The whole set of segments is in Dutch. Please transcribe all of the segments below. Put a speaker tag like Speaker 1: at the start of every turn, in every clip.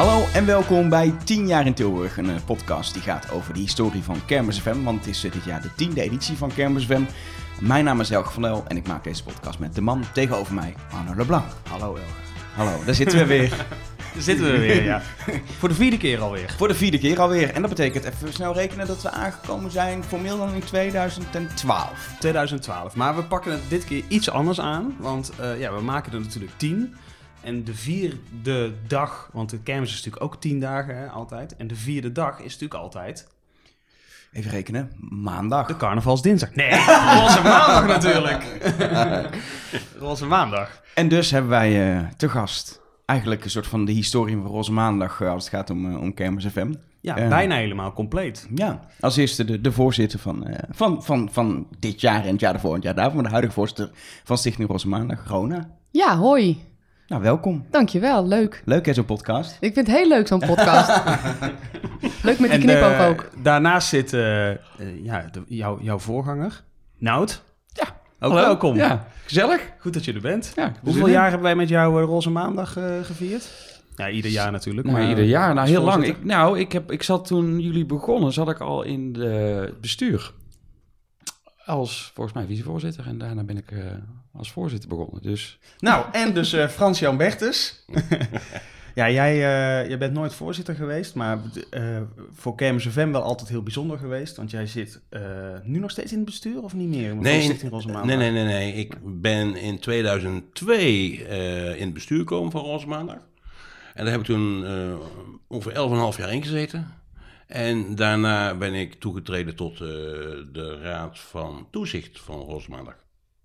Speaker 1: Hallo en welkom bij 10 jaar in Tilburg, een eh, podcast die gaat over de historie van Kermis FM, want het is eh, dit jaar de tiende editie van Kermis FM. Mijn naam is Elge van El en ik maak deze podcast met de man tegenover mij, Arno Leblanc.
Speaker 2: Hallo Elge.
Speaker 1: Hallo, daar zitten we weer.
Speaker 2: Daar zitten we weer, ja. Voor de vierde keer alweer.
Speaker 1: Voor de vierde keer alweer. En dat betekent, even snel rekenen, dat we aangekomen zijn formeel dan in 2012.
Speaker 2: 2012. Maar we pakken het dit keer iets anders aan. Want uh, ja, we maken er natuurlijk tien. En de vierde dag, want de kermis is natuurlijk ook tien dagen hè, altijd. En de vierde dag is natuurlijk altijd...
Speaker 1: Even rekenen, maandag.
Speaker 2: De carnavalsdinsdag. Nee, roze maandag natuurlijk. roze maandag.
Speaker 1: En dus hebben wij uh, te gast eigenlijk een soort van de historie van Roze Maandag uh, als het gaat om, uh, om Kermis FM.
Speaker 2: Ja, bijna helemaal compleet.
Speaker 1: Ja, als eerste de, de voorzitter van, van, van, van dit jaar en het jaar daarvoor en het jaar daarvoor, de huidige voorzitter van Stichting Roze Maandag, Rona.
Speaker 3: Ja, hoi.
Speaker 1: Nou, welkom.
Speaker 3: Dankjewel, leuk.
Speaker 1: Leuk hè, zo'n podcast?
Speaker 3: Ik vind het heel leuk, zo'n podcast. leuk met die knipoog uh, ook.
Speaker 2: Daarnaast zit uh, uh, ja, de, jou, jouw voorganger, Nout.
Speaker 1: Ja,
Speaker 2: ook Hallo. welkom.
Speaker 1: Ja, gezellig.
Speaker 2: Goed dat je er bent. Ja, Hoeveel jaar hebben wij met jou Roze Maandag gevierd? Ja, ieder jaar natuurlijk.
Speaker 4: Maar ieder jaar, nou heel lang. Ik, nou, ik, heb, ik zat toen jullie begonnen, zat ik al in het bestuur. Als, volgens mij, vicevoorzitter. En daarna ben ik als voorzitter begonnen. Dus...
Speaker 2: Nou, en dus uh, Frans-Jan Bertes. ja, jij, uh, jij bent nooit voorzitter geweest, maar uh, voor Kermis FM wel altijd heel bijzonder geweest. Want jij zit nu nog steeds in het bestuur of niet meer?
Speaker 5: Nee, nee, nee, nee, nee. Ik ben in 2002 in het bestuur gekomen van Roze Maandag. En daar heb ik toen ongeveer 11,5 jaar in gezeten. En daarna ben ik toegetreden tot de raad van toezicht van Roze Maandag.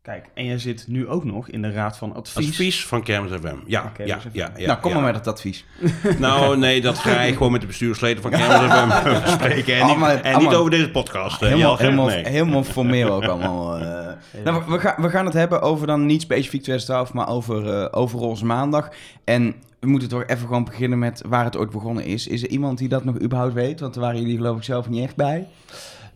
Speaker 2: Kijk, en jij zit nu ook nog in de raad van advies.
Speaker 5: Advies van Kermis FM. Ja, ja, ja, ja, ja,
Speaker 1: Nou, kom
Speaker 5: ja.
Speaker 1: maar met dat advies.
Speaker 5: Nou, nee, dat ga ik gewoon met de bestuursleden van Kermis FM bespreken. En, niet, en niet over deze podcast.
Speaker 1: Helemaal, helemaal, nee. helemaal formeel ook allemaal. Uh. Nou, we, gaan, we gaan het hebben over dan niet specifiek 2012, maar over, uh, over Roze Maandag. En we moeten toch even gewoon beginnen met waar het ooit begonnen is. Is er iemand die dat nog überhaupt weet? Want daar waren jullie geloof ik zelf niet echt bij.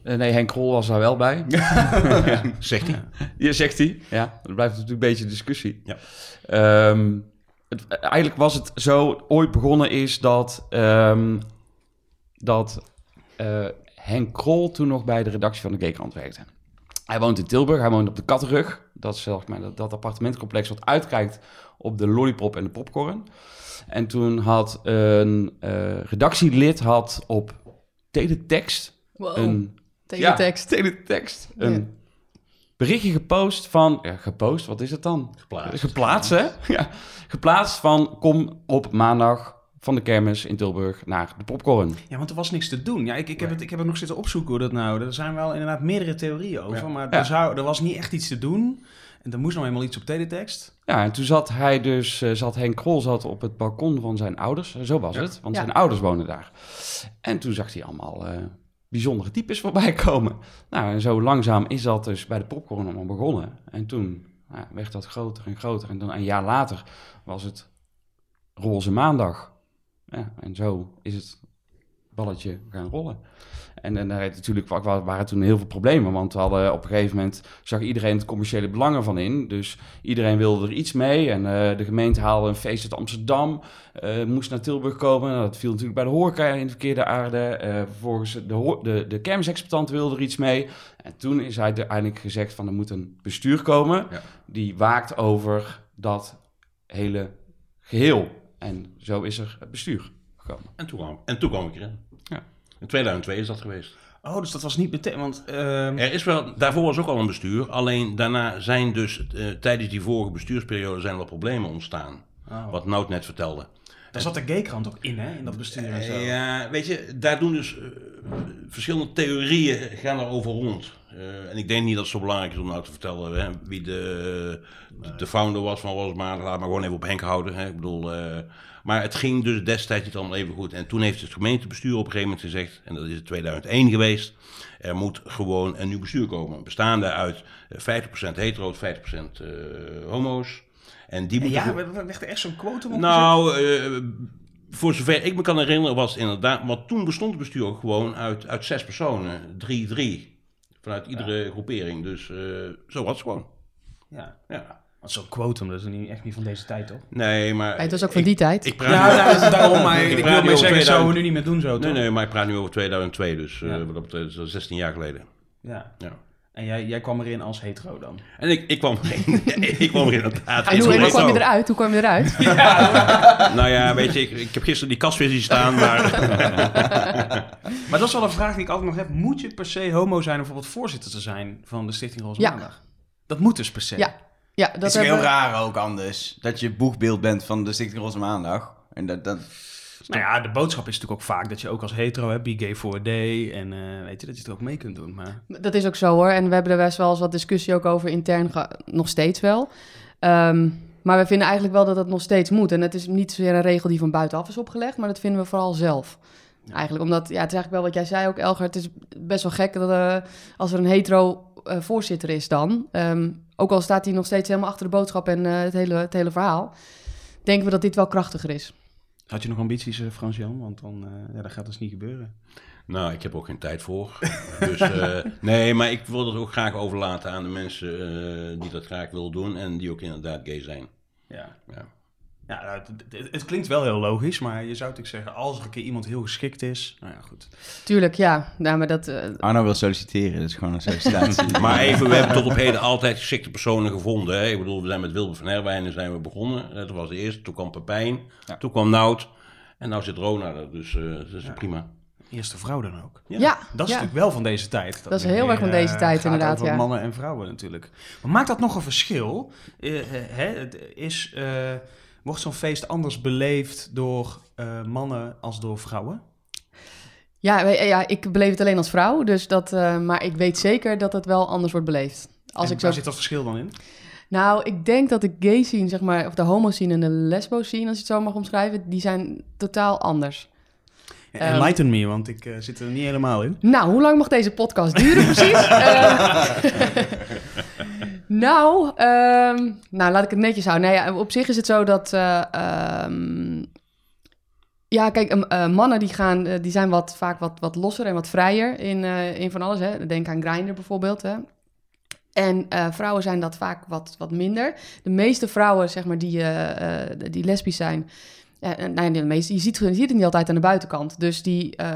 Speaker 4: Uh, nee, Henk Krol was daar wel bij.
Speaker 5: ja. Zegt hij?
Speaker 4: Ja, zegt hij. Ja, dat blijft natuurlijk een beetje discussie.
Speaker 5: Ja.
Speaker 4: Um, het, eigenlijk was het zo ooit begonnen is dat, um, dat uh, Henk Krol toen nog bij de redactie van de G-krant werkte. Hij woont in Tilburg, hij woont op de Kattenrug. Dat is zelfs maar dat, dat appartementcomplex wat uitkijkt op de lollipop en de popcorn. En toen had een uh, redactielid had op teletext
Speaker 3: wow.
Speaker 4: een
Speaker 3: Teletext.
Speaker 4: Ja, teletext. Een berichtje gepost van... Ja, gepost, wat is het dan?
Speaker 5: Geplaatst.
Speaker 4: Geplaatst, hè? Ja. Geplaatst van kom op maandag van de kermis in Tilburg naar de popcorn.
Speaker 2: Ja, want er was niks te doen. Ja, ik, ik, heb, het, ik heb het nog zitten opzoeken hoe dat nou... Er zijn wel inderdaad meerdere theorieën over, ja. maar er, zou, er was niet echt iets te doen... En er moest nog eenmaal iets op teletext.
Speaker 4: Ja, en toen zat hij dus, uh, zat Henk Krol zat op het balkon van zijn ouders. Zo was ja. het, want ja. zijn ouders wonen daar. En toen zag hij allemaal uh, bijzondere types voorbij komen. Nou, en zo langzaam is dat dus bij de popcorn allemaal begonnen. En toen nou, werd dat groter en groter. En dan een jaar later was het roze maandag. Ja, en zo is het balletje gaan rollen. En, en daar natuurlijk waren toen heel veel problemen, want we hadden op een gegeven moment zag iedereen het commerciële belangen van in. Dus iedereen wilde er iets mee. En uh, de gemeente haalde een feest uit Amsterdam, uh, moest naar Tilburg komen. Nou, dat viel natuurlijk bij de horeca in de verkeerde aarde. Uh, vervolgens de, de, de kermisexploitant wilde er iets mee. En toen is hij uiteindelijk gezegd van er moet een bestuur komen ja. die waakt over dat hele geheel. En zo is er het bestuur gekomen.
Speaker 5: En toen kwam, en toen kwam ik erin. In 2002 is dat geweest.
Speaker 2: Oh, dus dat was niet meteen, want... Uh...
Speaker 5: Er is wel, daarvoor was ook al een bestuur, alleen daarna zijn dus uh, tijdens die vorige bestuursperiode zijn er problemen ontstaan. Oh. Wat Nout net vertelde.
Speaker 2: Daar zat de G-krant ook in, hè, in dat bestuur en zo.
Speaker 5: Ja, weet je, daar doen dus uh, verschillende theorieën gaan erover rond. Uh, en ik denk niet dat het zo belangrijk is om nou te vertellen hè, wie de, de, de, founder was van Rosmaar. Laat maar gewoon even op Henk houden. Hè. Ik bedoel, uh, maar het ging dus destijds niet allemaal even goed. En toen heeft het gemeentebestuur op een gegeven moment gezegd, en dat is in 2001 geweest, er moet gewoon een nieuw bestuur komen. Bestaande uit 50% hetero, 50% uh, homo's. En die
Speaker 2: moeten... Ja, we ligt er echt zo'n quotum op
Speaker 5: Nou, uh, voor zover ik me kan herinneren was het inderdaad... Want toen bestond het bestuur gewoon uit, uit zes personen. Drie, drie. Vanuit iedere ja. groepering. Dus uh, zo was het gewoon.
Speaker 2: Ja.
Speaker 5: ja.
Speaker 2: Want zo'n quotum, dat is niet, echt niet van deze tijd, toch?
Speaker 5: Nee, maar...
Speaker 3: Het was ook van
Speaker 5: ik-
Speaker 3: die tijd.
Speaker 5: Ik praat
Speaker 2: Ja, daar daarom, maar
Speaker 5: Ik
Speaker 2: wil zeggen, dat zouden we
Speaker 5: 2000.
Speaker 2: nu niet meer doen zo, toch?
Speaker 5: Nee, nee, maar ik praat nu over 2002, dus eh,
Speaker 2: Ja.
Speaker 5: wat dat betreft, dat is 16 jaar geleden.
Speaker 2: Ja.
Speaker 5: Ja.
Speaker 2: En jij, jij kwam erin als hetero dan?
Speaker 5: En ik, ik kwam erin. ik kwam er inderdaad
Speaker 3: En
Speaker 5: in.
Speaker 3: hoe, en hoe
Speaker 5: Zo.
Speaker 3: kwam je eruit? Hoe kwam je eruit?
Speaker 5: Nou ja, weet je, ik, ik heb gisteren die kastvis zien staan, maar...
Speaker 2: Maar dat is wel een vraag die ik altijd nog heb. Moet je per se homo zijn om bijvoorbeeld voorzitter te zijn van de Stichting Roze
Speaker 3: Ja.
Speaker 2: Maandag? Dat moet dus per se.
Speaker 3: Ja. Ja, dat
Speaker 1: Dat is heel raar ook anders. Dat je boegbeeld bent van de Stichting Roze Maandag. En dat, dat,
Speaker 2: Nou ja, de boodschap is natuurlijk ook vaak dat je ook als hetero, hè, be gay for a day. En eh, weet je, dat je het ook mee kunt doen. Maar
Speaker 3: Dat is ook zo hoor. En we hebben er best wel eens wat discussie ook over intern, ge- nog steeds wel. Ehm, maar we vinden eigenlijk wel dat het nog steeds moet. En het is niet zozeer een regel die van buitenaf is opgelegd, maar dat vinden we vooral zelf. Eigenlijk, omdat, ja, het is eigenlijk wel wat jij zei ook, Elger. Het is best wel gek dat eh, als er een hetero eh, voorzitter is dan, ehm, ook al staat hij nog steeds helemaal achter de boodschap en eh, het, hele, het hele verhaal, denken we dat dit wel krachtiger is.
Speaker 2: had je nog ambities, eh, Frans-Jan? Want dan, eh, ja, dat gaat dus niet gebeuren.
Speaker 5: Nou, ik heb ook geen tijd voor. Dus eh, nee, maar ik wil dat ook graag overlaten aan de mensen eh, die dat graag willen doen en die ook inderdaad gay zijn.
Speaker 2: Ja.
Speaker 5: Ja.
Speaker 2: Ja, nou, het, het- het klinkt wel heel logisch, maar je zou natuurlijk zeggen, als er een keer iemand heel geschikt is, nou ja, goed.
Speaker 3: Tuurlijk, ja. Nou, maar dat, eh,
Speaker 1: Arno wil solliciteren, dat is gewoon een sollicitatie.
Speaker 5: Maar even, we hebben tot op heden altijd geschikte personen gevonden. Hè? Ik bedoel, we zijn met Wilbert van Herwijnen zijn we begonnen. Eh, Dat was de eerste. Toen kwam Pepijn.
Speaker 1: Ja.
Speaker 5: Toen kwam Nout. En nu zit Rona er. Dus eh, dat is prima.
Speaker 2: Eerste vrouw dan ook.
Speaker 3: ja,
Speaker 2: Dat is
Speaker 3: ja.
Speaker 2: natuurlijk wel van deze tijd.
Speaker 3: Dat is
Speaker 2: het
Speaker 3: heel erg van deze tijd,
Speaker 2: gaat
Speaker 3: inderdaad,
Speaker 2: over
Speaker 3: ja.
Speaker 2: mannen en vrouwen natuurlijk. Maar maakt dat nog een verschil? Hè, het is, eh, wordt zo'n feest anders beleefd door eh, mannen als door vrouwen?
Speaker 3: Ja, ja, ik beleef het alleen als vrouw, dus dat, eh, maar ik weet zeker dat het wel anders wordt beleefd. Als
Speaker 2: en
Speaker 3: ik
Speaker 2: waar
Speaker 3: zo...
Speaker 2: zit dat verschil dan in?
Speaker 3: Nou, ik denk dat de gay scene, zeg maar, of de homo scene en de lesbo scene, als je het zo mag omschrijven, die zijn totaal anders.
Speaker 2: Ja. Enlighten me, want ik eh, zit er niet helemaal in.
Speaker 3: Nou, hoe lang mag deze podcast duren precies? Eh, nou, ehm, nou, laat ik het netjes houden. Nee, ja, op zich is het zo dat... eh, ehm, ja, kijk, em, eh, mannen die, gaan, eh, die zijn wat, vaak wat, wat losser en wat vrijer in, in van alles. Hè. Denk aan Grindr bijvoorbeeld. Hè. En vrouwen zijn dat vaak wat, wat minder. De meeste vrouwen, zeg maar, die, die lesbisch zijn... Ja, eh, nee, de meeste, je, ziet, je ziet het niet altijd aan de buitenkant. Dus die, eh,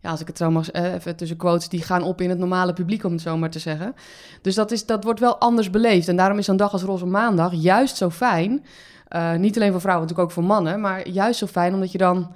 Speaker 3: ja, als ik het zo mag eh, even tussen quotes, die gaan op in het normale publiek, om het zo maar te zeggen. Dus dat, is, dat wordt wel anders beleefd. En daarom is een dag als Roze Maandag juist zo fijn. Eh, niet alleen voor vrouwen, natuurlijk ook voor mannen, maar juist zo fijn omdat je dan.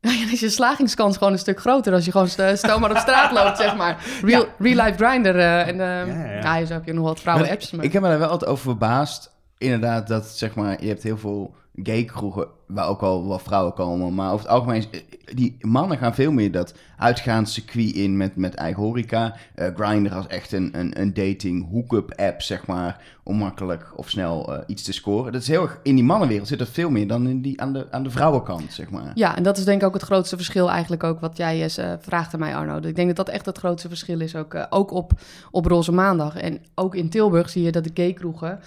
Speaker 3: Nou ja, dan is je slagingskans gewoon een stuk groter als je gewoon st- stel maar op straat loopt, zeg maar. Real, real life grinder. eh, en, eh
Speaker 2: Ja, ja.
Speaker 3: ja, zo heb je nog wat vrouwen-apps. Maar...
Speaker 1: Ik heb me daar wel altijd over verbaasd. Inderdaad, dat zeg maar, je hebt heel veel gay kroegen waar ook wel wat vrouwen komen. Maar over het algemeen, is- die mannen gaan veel meer dat uitgaanscircuit in met, met eigen horeca. Eh Grindr als echt een, een, een dating hook-up app, zeg maar, om makkelijk of snel eh, iets te scoren. Dat is heel erg, in die mannenwereld zit er veel meer dan in die, aan, de, aan de vrouwenkant, zeg maar.
Speaker 3: Ja, en dat is denk ik ook het grootste verschil eigenlijk ook wat jij eens eh, vraagt aan mij, Arno. Ik denk dat dat echt het grootste verschil is, ook, eh, ook op, op Roze Maandag. En ook in Tilburg zie je dat de gaykroegen,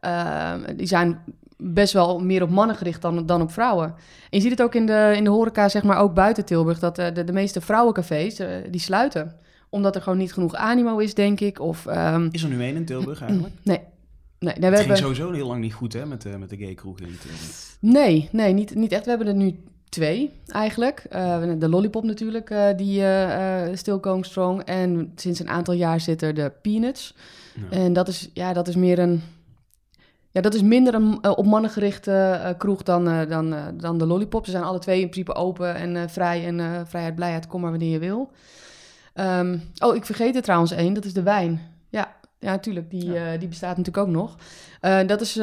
Speaker 3: eh, die zijn best wel meer op mannen gericht dan, dan op vrouwen. En je ziet het ook in de, in de horeca, zeg maar ook buiten Tilburg, dat eh, de, de meeste vrouwencafés, eh, die sluiten. Omdat er gewoon niet genoeg animo is, denk ik. Of, ehm,
Speaker 2: Is er nu één in Tilburg eigenlijk?
Speaker 3: nee. Nee, nee, we
Speaker 2: Het
Speaker 3: hebben...
Speaker 2: ging sowieso heel lang niet goed hè, met, de, met de gay kroeg in Tilburg.
Speaker 3: Nee, nee niet, niet echt. We hebben er nu twee eigenlijk. Eh, de Lollipop natuurlijk, eh, die eh eh still going strong. En sinds een aantal jaar zit er de Peanuts.
Speaker 2: Ja.
Speaker 3: En dat is, ja, dat is meer een... Ja, dat is minder een eh, op mannen gerichte eh, kroeg dan, eh, dan, eh, dan de Lollipop. Ze zijn alle twee in principe open en eh, vrij. En eh, vrijheid, blijheid, kom maar wanneer je wil. Ehm, oh, ik vergeet er trouwens één. Dat is de wijn. Ja, ja natuurlijk. Die, eh, die bestaat natuurlijk ook nog. Eh, dat is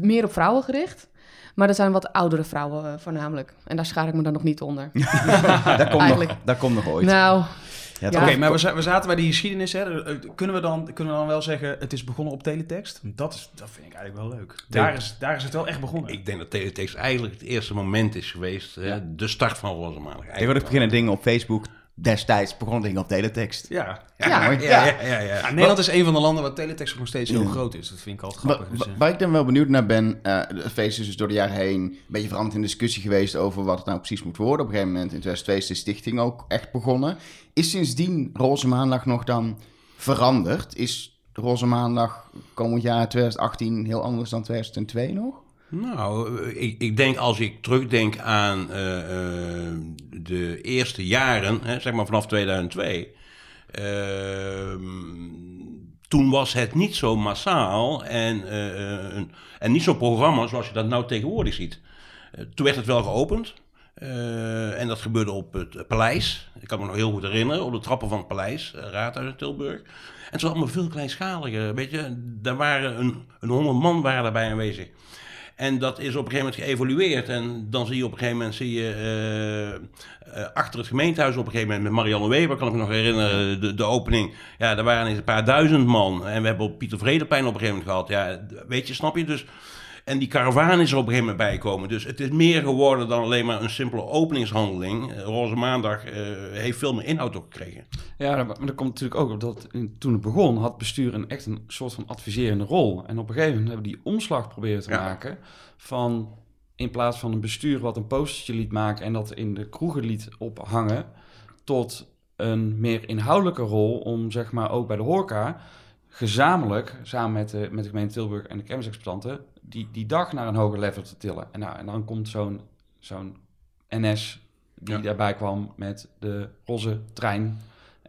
Speaker 3: meer op vrouwen gericht. Maar dat zijn wat oudere vrouwen voornamelijk. En daar schaar ik me dan nog niet onder.
Speaker 1: dat, komt
Speaker 3: Eigenlijk.
Speaker 1: nog, dat komt nog ooit.
Speaker 3: Nou,
Speaker 1: Ja.
Speaker 2: Oké, maar we, za- we zaten bij die geschiedenis. Hè. Eh, Kunnen, we dan, kunnen we dan wel zeggen, het is begonnen op teletext? Dat, is, dat vind ik eigenlijk wel leuk. Daar is, daar is het wel echt begonnen.
Speaker 5: Ik denk dat teletext eigenlijk het eerste moment is geweest. Hè? De start van Roze Maandag.
Speaker 1: Tegenwoordig beginnen dingen op Facebook. Destijds begonnen dingen op teletext.
Speaker 2: ja.
Speaker 5: Ja,
Speaker 3: Ja,
Speaker 5: ja, ja. ja, ja,
Speaker 2: Ja, Nederland is een van de landen waar teletext nog steeds heel groot is. Dat vind ik altijd grappig.
Speaker 1: wa-
Speaker 2: Dus, eh,
Speaker 1: waar ik dan wel benieuwd naar ben, eh het feest is dus door de jaren heen een beetje veranderd in discussie geweest over wat het nou precies moet worden. Op een gegeven moment in 2002 is de stichting ook echt begonnen. Is sindsdien Roze Maandag nog dan veranderd? Is Roze Maandag komend jaar 2018 heel anders dan 2002 nog?
Speaker 5: Nou, eh, ik, ik denk als ik terugdenk aan eh, eh, de eerste jaren, hè, zeg maar vanaf 2002. ehm, toen was het niet zo massaal en, en niet zo'n programma zoals je dat nou tegenwoordig ziet. Toen werd het wel geopend. en dat gebeurde op het paleis. Ik kan me nog heel goed herinneren, op de trappen van het paleis, Raadhuis in Tilburg. En het was allemaal veel kleinschaliger. Weet je, daar waren een, een honderd man waren daarbij aanwezig. En dat is op een gegeven moment geëvolueerd. En dan zie je op een gegeven moment zie je, eh, eh, achter het gemeentehuis op een gegeven moment met Marianne Weber, kan ik me nog herinneren, de, de opening. Ja, daar waren eens een paar duizend man. En we hebben op Pieter Vredeplein op een gegeven moment gehad. Ja, weet je, snap je? Dus, en die karavaan is er op een gegeven moment bijgekomen. Dus het is meer geworden dan alleen maar een simpele openingshandeling. Eh, Roze Maandag eh, heeft veel meer inhoud ook gekregen.
Speaker 4: Ja, maar dat komt natuurlijk ook op dat toen het begon had bestuur een echt een soort van adviserende rol. En op een gegeven moment hebben we die omslag proberen te
Speaker 5: Ja.
Speaker 4: maken van in plaats van een bestuur wat een postertje liet maken en dat in de kroegen liet ophangen, tot een meer inhoudelijke rol om zeg maar ook bij de horeca gezamenlijk, samen met de, met de gemeente Tilburg en de kermisexploitanten, die, die dag naar een hoger level te tillen. En, nou, en dan komt zo'n zo'n NS die
Speaker 5: Ja.
Speaker 4: daarbij kwam met de roze trein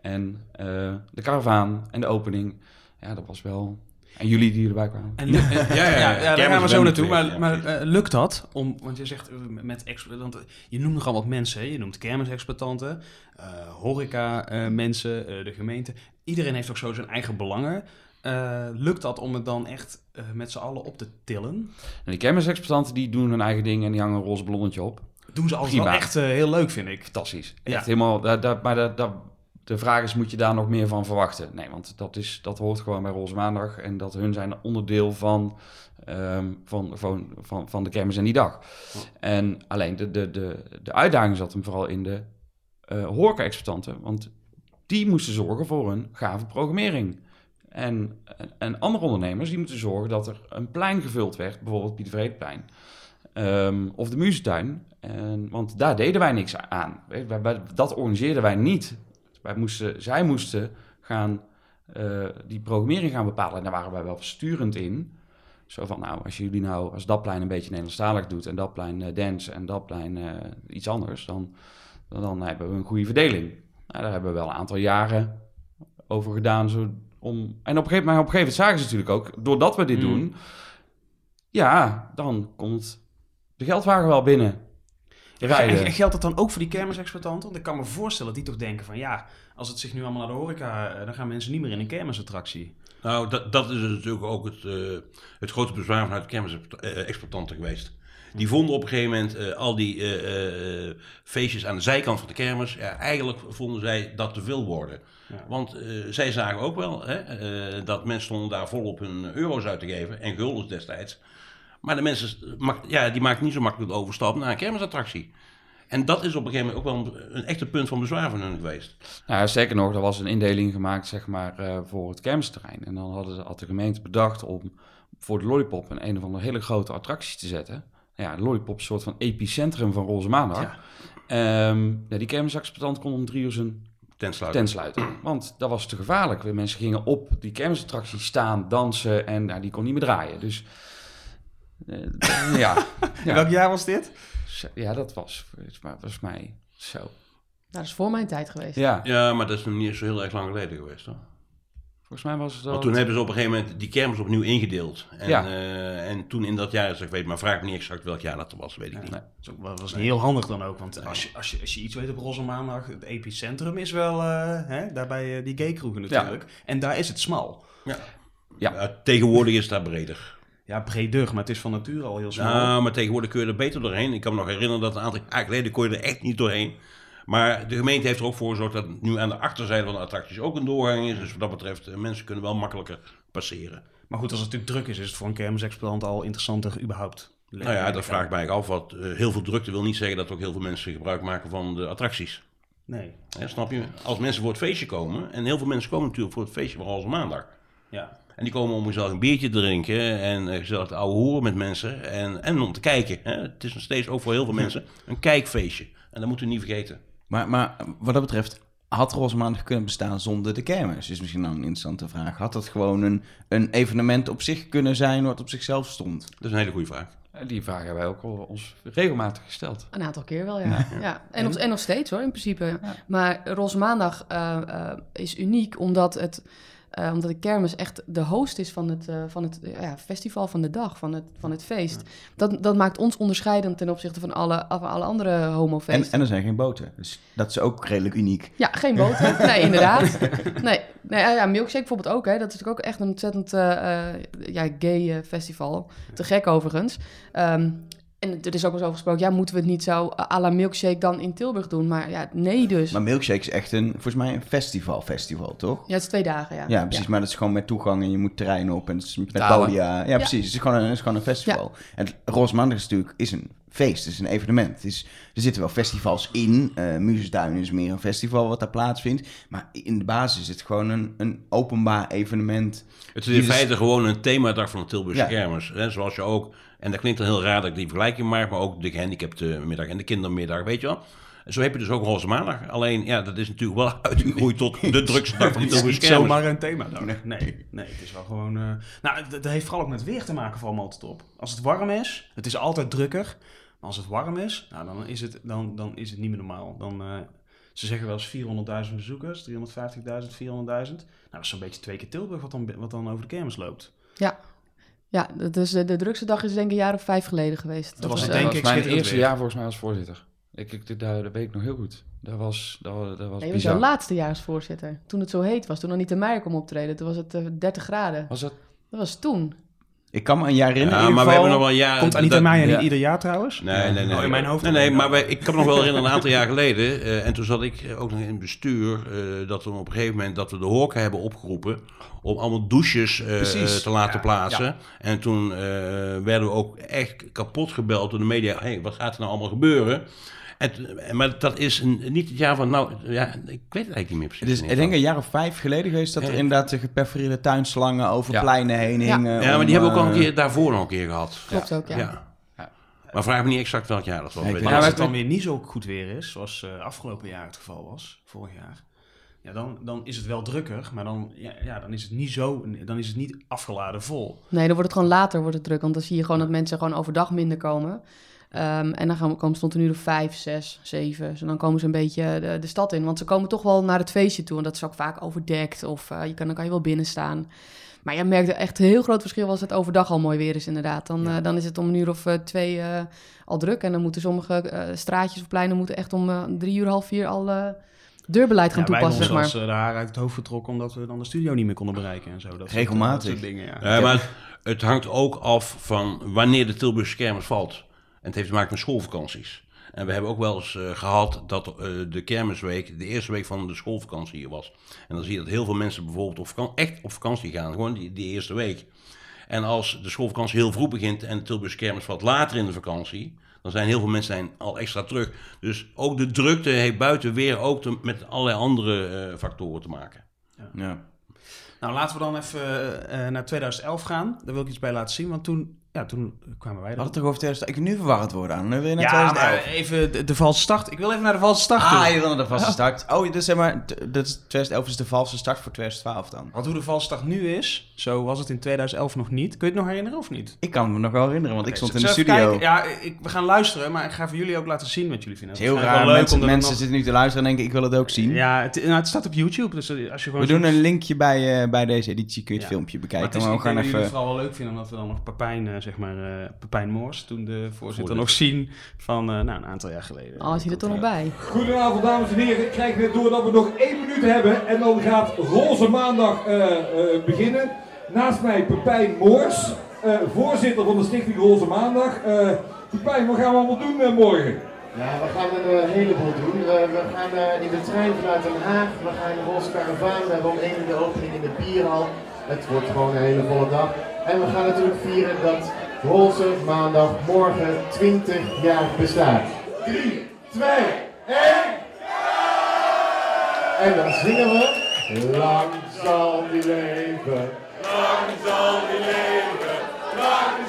Speaker 4: en eh, de karavaan en de opening. Ja, dat was wel... En jullie die erbij kwamen.
Speaker 2: En, ja, ja,
Speaker 5: ja,
Speaker 2: ja,
Speaker 5: ja.
Speaker 2: daar gaan we zo naartoe. Maar, maar eh, lukt dat? Om, want je zegt eh, met ex, want je noemt nogal wat mensen. Hè? Je noemt kermisexploitanten, eh horeca eh, mensen, eh, de gemeente. Iedereen heeft ook zo zijn eigen belangen. Eh, lukt dat om het dan echt eh, met z'n allen op te tillen?
Speaker 4: En die kermisexploitanten die doen hun eigen ding en die hangen een roze ballonnetje op.
Speaker 2: Doen ze altijd wel echt eh, heel leuk, vind ik.
Speaker 4: Fantastisch.
Speaker 2: Ja.
Speaker 4: Echt helemaal... Daar, daar, maar daar, daar, de vraag is, moet je daar nog meer van verwachten? Nee, want dat, is, dat hoort gewoon bij Roze Maandag. En dat hun zijn onderdeel van, ehm, van, van, van, van de kermis en die dag. En alleen de, de, de, de uitdaging zat hem vooral in de eh horeca-exploitanten. Want die moesten zorgen voor een gave programmering. En, en, andere ondernemers die moeten zorgen dat er een plein gevuld werd. Bijvoorbeeld Pieter Vreedplein. Ehm, of de Muzentuin. En, want daar deden wij niks aan. Dat organiseerden wij niet. Wij moesten, zij moesten gaan, eh, die programmering gaan bepalen. En daar waren wij wel sturend in. Zo van, nou, als jullie nou, als dat plein een beetje Nederlandstalig doet... en dat plein eh, dance en dat plein eh, iets anders... Dan, dan, dan hebben we een goede verdeling. Nou, daar hebben we wel een aantal jaren over gedaan. Zo om, en op een gegeven moment, op een gegeven moment zagen ze natuurlijk ook... doordat we dit
Speaker 2: Mm.
Speaker 4: doen... ja, dan komt de geldwagen wel binnen. rijden.
Speaker 2: En geldt dat dan ook voor die kermisexploitanten? Want ik kan me voorstellen dat die toch denken van... ja, als het zich nu allemaal naar de horeca... eh, dan gaan mensen niet meer in een kermisattractie.
Speaker 5: Nou, dat, dat is natuurlijk ook het, eh, het grote bezwaar vanuit de kermisexploitanten geweest. Die vonden op een gegeven moment eh, al die eh, eh, feestjes aan de zijkant van de kermis. Ja, eigenlijk vonden zij dat te veel worden.
Speaker 2: Ja.
Speaker 5: Want zij zagen ook wel hè, dat mensen stonden daar volop hun euro's uit te geven. En guldens destijds. Maar de mensen ja, die maakten niet zo makkelijk de overstap naar een kermisattractie. En dat is op een gegeven moment ook wel een, een echte punt van bezwaar van hun geweest.
Speaker 4: Nou, sterker nog, er was een indeling gemaakt zeg maar, voor het kermisterrein. En dan hadden, had de gemeente bedacht om voor de Lollipop een een of andere hele grote attractie te zetten. Ja, de Lollipop soort van epicentrum van Roze Maandag.
Speaker 2: Ja.
Speaker 4: Ehm, ja, die kermisexploitant kon om drie uur zijn tent sluiten. Want dat was te gevaarlijk. Mensen gingen op die kermisattractie staan, dansen en ja, die kon niet meer draaien. Dus eh, ja.
Speaker 2: Welk jaar was dit?
Speaker 4: Ja, dat was volgens mij zo.
Speaker 3: Nou, dat is voor mijn tijd geweest.
Speaker 4: Ja,
Speaker 5: Ja, maar dat is nog niet zo heel erg lang geleden geweest hoor.
Speaker 4: Volgens mij was het
Speaker 5: Want toen hebben ze op een gegeven moment die kermis opnieuw ingedeeld. En,
Speaker 4: Ja.
Speaker 5: eh, en toen in dat jaar, is ik weet maar vraag me niet exact welk jaar dat was, weet ik niet.
Speaker 4: Nee.
Speaker 2: Dat was heel handig dan ook. Want als je, als je, als je iets weet op Roze Maandag... het epicentrum is wel eh, hè, daar bij eh, die gaykroegen natuurlijk. En daar is het smal.
Speaker 4: Ja.
Speaker 5: Ja, tegenwoordig is het daar breder.
Speaker 2: Ja, breder, maar het is van nature al heel smal.
Speaker 5: Nou, maar tegenwoordig kun je er beter doorheen. Ik kan me nog herinneren dat een aantal jaar geleden kon je er echt niet doorheen. Maar de gemeente heeft er ook voor gezorgd dat nu aan de achterzijde van de attracties ook een doorgang is. Dus wat dat betreft, eh, mensen kunnen wel makkelijker passeren.
Speaker 2: Maar goed, als het natuurlijk druk is, is het voor een kermisexploitant al interessanter überhaupt.
Speaker 5: Nou ja, dat vraag ik mij af. Wat, eh, heel veel drukte wil niet zeggen dat ook heel veel mensen gebruik maken van de attracties.
Speaker 2: Nee,
Speaker 5: snap je? Als mensen voor het feestje komen, en heel veel mensen komen natuurlijk voor het feestje van Roze Maandag.
Speaker 2: ja.
Speaker 5: En die komen om gezellig een biertje te drinken en eh, gezellig te ouwe horen met mensen en, en om te kijken. Hè. Het is nog steeds ook voor heel veel mensen een kijkfeestje. En dat moeten we niet vergeten.
Speaker 1: Maar, maar wat dat betreft, had Roosmaandag kunnen bestaan zonder de kermis? Is misschien nou een interessante vraag. Had dat gewoon een, een evenement op zich kunnen zijn wat op zichzelf stond?
Speaker 5: Dat is een hele goede vraag.
Speaker 4: Die vraag hebben wij ook al ons regelmatig gesteld.
Speaker 3: Een aantal keer wel, ja. ja. En, nog, en nog steeds hoor, in principe. Maar Roosmaandag eh, eh, is uniek omdat, het, eh, omdat de kermis echt de host is van het, eh, van het eh, ja, festival van de dag, van het, van het feest. Dat, dat maakt ons onderscheidend ten opzichte van alle, van alle andere
Speaker 1: En,
Speaker 3: homofeesten.
Speaker 1: en er zijn geen boten. Dus dat is ook redelijk uniek.
Speaker 3: Ja, geen boten. Nee, inderdaad. Nee, nee ja, Milkshake bijvoorbeeld ook. Hè. Dat is natuurlijk ook echt een ontzettend ja, gay festival. Te gek overigens. Ehm, en er is ook wel eens over gesproken, ja, moeten we het niet zo à la Milkshake dan in Tilburg doen? Maar ja, nee dus.
Speaker 1: Maar Milkshake is echt een, volgens mij een festival, festival, toch?
Speaker 3: Ja, het is twee dagen, ja.
Speaker 1: Ja, precies. Maar dat is gewoon met toegang en je moet terrein op en het is met podia. Ja, precies. Het is gewoon een, het is gewoon een festival. En Roosmaandag is natuurlijk is een feest, het is een evenement. Het is, er zitten wel festivals in. eh Muzentuin is meer een festival wat daar plaatsvindt. Maar in de basis is het gewoon een, een openbaar evenement.
Speaker 5: Het is in
Speaker 1: Dus-
Speaker 5: feite gewoon een themadag van de Tilburgse
Speaker 1: Ja.
Speaker 5: kermis. Hè? Zoals je ook, en dat klinkt dan heel raar dat ik die vergelijking maak, maar ook de gehandicapte middag en de kindermiddag, weet je wel. En zo heb je dus ook Roze Maandag. Alleen, ja, dat is natuurlijk wel uitgegroeid tot de drukste dag van de
Speaker 2: Het is niet zomaar een thema dan. Nee, nee, het is wel gewoon... eh, Nou, dat dat heeft vooral ook met weer te maken voor altijd op. Als het warm is, het is altijd drukker. Maar als het warm is, nou, dan, is het, dan, dan is het niet meer normaal. Dan, eh, ze zeggen wel eens 400.000 bezoekers, 350.000, 400.000. Nou, dat is zo'n beetje twee keer Tilburg wat dan, wat dan over de kermis loopt.
Speaker 3: Ja, ja dat is, de, de drukste dag is denk ik een jaar of vijf geleden geweest.
Speaker 2: Dat was
Speaker 3: eh,
Speaker 2: denk
Speaker 4: dat
Speaker 2: ik
Speaker 4: was mijn eerste
Speaker 2: weer.
Speaker 4: jaar volgens mij als voorzitter. Ik, ik, daar, dat weet ik nog heel goed. Dat was, dat, was- dat was
Speaker 3: Nee,
Speaker 4: bizar.
Speaker 3: zijn laatste jaarsvoorzitter. Toen het zo heet was, toen Anita Meijer kwam optreden. Toen was het eh, 30 graden.
Speaker 4: Was dat?
Speaker 3: Dat was toen.
Speaker 1: Ik kan me een jaar herinneren.
Speaker 5: Ja,
Speaker 1: in
Speaker 5: maar we hebben nog wel een jaar...
Speaker 2: Komt Anita
Speaker 5: dat-
Speaker 2: Meijer niet
Speaker 4: ja.
Speaker 2: ieder jaar trouwens?
Speaker 5: Nee, nee, nee.
Speaker 2: Oh, in mijn hoofd
Speaker 5: Nee, maar wij, ik kan me nog wel herinneren, een aantal jaar geleden. eh, en toen zat ik ook nog in het bestuur. eh, dat we op een gegeven moment dat we de horeca hebben opgeroepen. om allemaal douches eh, te laten
Speaker 2: Ja,
Speaker 5: plaatsen. En toen eh, werden we ook echt kapot gebeld door de media. Hé, hey, wat gaat er nou allemaal gebeuren? En, t- maar dat is een, niet het jaar van. Nou, ja, ik weet het eigenlijk niet meer precies.
Speaker 1: Het is, ik denk een jaar of vijf geleden geweest dat er
Speaker 5: Ja.
Speaker 1: inderdaad de geperforeerde tuinslangen over
Speaker 4: Ja.
Speaker 1: pleinen heen
Speaker 3: Ja.
Speaker 1: hingen.
Speaker 5: ja, maar
Speaker 1: om,
Speaker 5: die hebben we ook al een
Speaker 1: eh,
Speaker 5: keer daarvoor nog een keer gehad.
Speaker 3: Klopt ook, ja.
Speaker 5: Maar vraag me niet exact welk jaar dat was.
Speaker 1: Nee,
Speaker 2: Maar als het dan weer niet zo goed weer is, zoals eh, afgelopen jaar het geval was, vorig jaar, ja, dan, dan is het wel drukker, maar dan, ja, ja, dan is het niet zo, dan is het niet afgeladen vol.
Speaker 3: Nee, dan wordt het gewoon later wordt het druk. Want dan zie je gewoon dat mensen gewoon overdag minder komen. Ehm, en dan gaan we, komen stond een uur of vijf, zes, zeven. Dus dan komen ze een beetje de, de stad in. Want ze komen toch wel naar het feestje toe. En dat is ook vaak overdekt. Of eh, je kan, dan kan je wel binnen staan. Maar je merkt echt een heel groot verschil als het overdag al mooi weer is inderdaad. Dan,
Speaker 2: Ja.
Speaker 3: eh, dan is het om een uur of eh, twee eh, al druk. En dan moeten sommige eh, straatjes of pleinen moeten echt om eh, drie uur, half vier al eh, deurbeleid gaan
Speaker 2: Ja, wij hebben
Speaker 3: toepassen,
Speaker 2: ons
Speaker 3: zeg maar.
Speaker 2: eh, de haar uit het hoofd getrokken omdat we dan de studio niet meer konden bereiken en zo. Dat soort-
Speaker 1: Regelmatig.
Speaker 2: dat soort dingen, ja.
Speaker 5: Ja, maar het hangt ook af van wanneer de Tilburgse kermis valt. En het heeft te maken met schoolvakanties. En we hebben ook wel eens eh, gehad dat eh, de kermisweek de eerste week van de schoolvakantie hier was. En dan zie je dat heel veel mensen bijvoorbeeld op echt op vakantie gaan, gewoon die, die eerste week. En als de schoolvakantie heel vroeg begint en de Tilburgse kermis valt later in de vakantie, dan zijn heel veel mensen zijn al extra terug. Dus ook de drukte heeft buiten weer ook te- met allerlei andere eh, factoren te maken.
Speaker 1: Ja.
Speaker 2: Nou, laten we dan even eh, naar 2011 gaan. Daar wil ik iets bij laten zien, want toen, ja, toen kwamen wij er.
Speaker 1: hadden het toch over 2000. Ik ben nu verwarrend worden aan. Nu weer naar
Speaker 2: Ja,
Speaker 1: 2011.
Speaker 2: maar even de, de valse start. Ik wil even naar de valse start
Speaker 1: Ah,
Speaker 2: toe.
Speaker 1: je wil naar de vaste start. Oh, dus zeg maar, t- dat is 2011 is de valse start voor 2012 dan.
Speaker 2: Want hoe de valse start nu is, zo was het in 2011 nog niet. Kun je het nog herinneren of niet?
Speaker 1: Ik kan me nog wel herinneren, want ik stond in de studio.
Speaker 2: even kijken? Ja, ik, we gaan luisteren, maar ik ga voor jullie ook laten zien wat jullie vinden.
Speaker 1: Het is heel
Speaker 2: Het
Speaker 1: raar.
Speaker 2: wel leuk
Speaker 1: mensen mensen
Speaker 2: nog-
Speaker 1: zitten nu te luisteren en denken, ik wil het ook zien.
Speaker 2: Ja, het, nou, het staat op YouTube, dus als je gewoon
Speaker 1: We doen een linkje bij, eh, bij deze editie, kun je het
Speaker 2: Ja.
Speaker 1: filmpje
Speaker 2: Maar
Speaker 1: bekijken.
Speaker 2: het is,
Speaker 1: Maar,
Speaker 2: ik
Speaker 1: we gaan
Speaker 2: denk dat jullie
Speaker 1: even...
Speaker 2: het vooral wel leuk vinden, omdat we dan nog Pepijn, eh, zeg maar, eh, Pepijn Moors, toen de voorzitter, nog zien van eh, nou, een aantal jaar geleden.
Speaker 3: Oh, je er toch nog bij?
Speaker 6: Goedenavond dames en heren. Ik krijg net door dat we nog één minuut hebben en dan gaat Roze Maandag eh, eh, beginnen. Naast mij Pepijn Moors, eh, voorzitter van de stichting Roze Maandag. Eh Pepijn, wat gaan we allemaal doen eh, morgen?
Speaker 7: Ja, we gaan een eh, heleboel doen. Eh, we gaan eh, in de trein vanuit Den Haag. We gaan in de Roze Karavaan. We hebben om 1 uur de opening in de bierhal. Het wordt gewoon een hele volle dag. En we gaan natuurlijk vieren dat Roze Maandag morgen 20 jaar bestaat. 3, 2, 1. En dan zingen we. Lang zal die leven. Lang zal die leven. Lang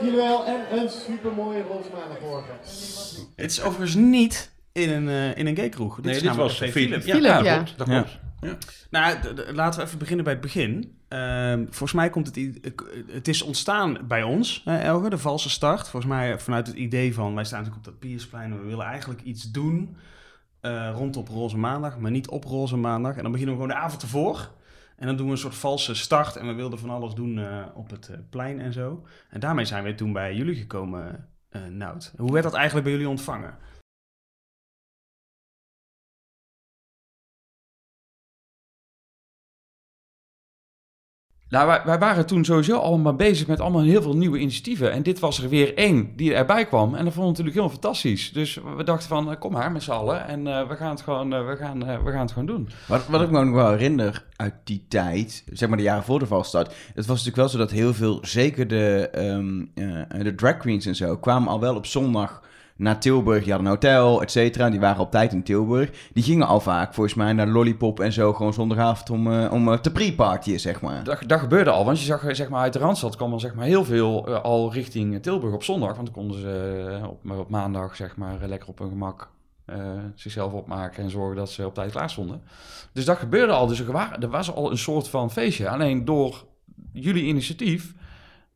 Speaker 7: Dank jullie wel en een supermooie roze maandagmorgen.
Speaker 2: Het is overigens niet in een, eh, in een gaykroeg. Dit
Speaker 5: Nee,
Speaker 2: is
Speaker 5: dit was Philip.
Speaker 3: Philip,
Speaker 5: ja,
Speaker 3: ja.
Speaker 5: klopt. Dat klopt. Ja.
Speaker 2: Nou, laten we even beginnen bij het begin. Ehm, volgens mij komt het... i- Het is ontstaan bij ons, hè, Elge, de valse start. Volgens mij vanuit het idee van... Wij staan natuurlijk op dat Piersplein en we willen eigenlijk iets doen... eh rondom Roze Maandag, maar niet op Roze Maandag. En dan beginnen we gewoon de avond ervoor. En dan doen we een soort valse start. En we wilden van alles doen eh, op het eh, plein en zo. En daarmee zijn we toen bij jullie gekomen, eh Nout. Hoe werd dat eigenlijk bij jullie ontvangen?
Speaker 4: Nou, wij, waren toen sowieso allemaal bezig met allemaal heel veel nieuwe initiatieven. En dit was er weer één die erbij kwam. En dat vonden we natuurlijk heel fantastisch. Dus we dachten van, eh, kom maar met z'n allen. En eh, we, gaan het gewoon, eh, we, gaan, we gaan het gewoon doen.
Speaker 1: Wat, wat ik me nog wel herinner uit die tijd, zeg maar de jaren voor de valstart. Het was natuurlijk wel zo dat heel veel, zeker de, ehm, eh, de drag queens en zo, kwamen al wel op zondag naar Tilburg. Die een hotel, et cetera. Die waren op tijd in Tilburg. Die gingen al vaak, volgens mij, naar Lollipop en zo, gewoon zondagavond om, eh, om eh, te pre-partyen, zeg maar.
Speaker 4: Dat, dat gebeurde al, want je zag eh, zeg maar, uit de Randstad kwam al, zeg maar, heel veel al richting Tilburg op zondag. Want dan konden ze op, maandag zeg maar, lekker op hun gemak zichzelf opmaken en zorgen dat ze op tijd klaar stonden. Dus dat gebeurde al. Dus er, er was al een soort van feestje. Alleen door jullie initiatief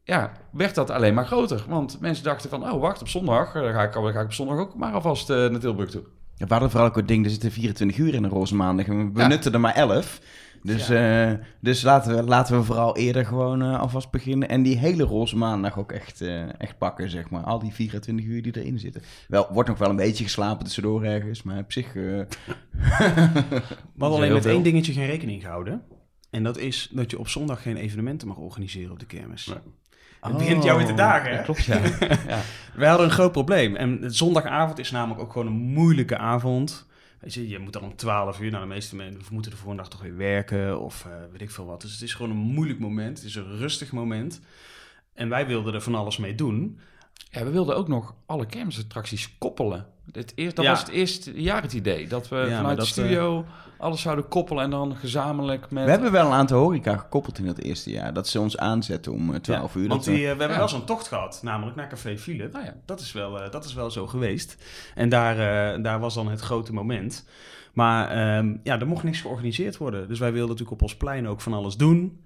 Speaker 4: ja, werd dat alleen maar groter. Want mensen dachten van, oh wacht, op zondag, eh, dan ga ik, dan ga ik op zondag ook maar alvast eh, naar Tilburg toe.
Speaker 1: Ja, we hadden vooral ook het ding, er zitten 24 uur in een roze maandag en we benutten er maar 11. Dus, eh, dus laten, we, laten we vooral eerder gewoon alvast beginnen. En die hele roze maandag ook echt, eh, echt pakken, zeg maar. Al die 24 uur die erin zitten. Wel, wordt nog wel een beetje geslapen tussendoor ergens, maar op zich... eh,
Speaker 2: We hadden alleen met
Speaker 4: veel.
Speaker 2: één dingetje geen rekening gehouden. En dat is dat je op zondag geen evenementen mag organiseren op de kermis.
Speaker 5: Nee.
Speaker 2: Het begint jou weer te dagen, hè?
Speaker 4: Klopt, ja. ja.
Speaker 2: Wij hadden een groot probleem. En zondagavond is namelijk ook gewoon een moeilijke avond. Weet je, je moet dan om 12 uur, nou de meeste mensen moeten de volgende dag toch weer werken of eh, weet ik veel wat. Dus het is gewoon een moeilijk moment. Het is een rustig moment. En wij wilden er van alles mee doen.
Speaker 4: Ja, we wilden ook nog alle kermisattracties koppelen. Het eerst, dat
Speaker 2: Ja.
Speaker 4: was het eerste jaar het idee. Dat we vanuit
Speaker 2: dat,
Speaker 4: de studio alles zouden koppelen en dan gezamenlijk met...
Speaker 1: We hebben wel een aantal horeca gekoppeld in dat eerste jaar. Dat ze ons aanzetten om eh, 12 uur.
Speaker 2: Want
Speaker 1: we-
Speaker 2: die, eh, we hebben
Speaker 4: Ja.
Speaker 2: wel zo'n tocht gehad, namelijk naar Café Philip.
Speaker 4: Ah, ja.
Speaker 2: Dat is wel, eh, dat is wel zo geweest. En daar, eh, daar was dan het grote moment. Maar ehm, ja, er mocht niks georganiseerd worden. Dus wij wilden natuurlijk op ons plein ook van alles doen.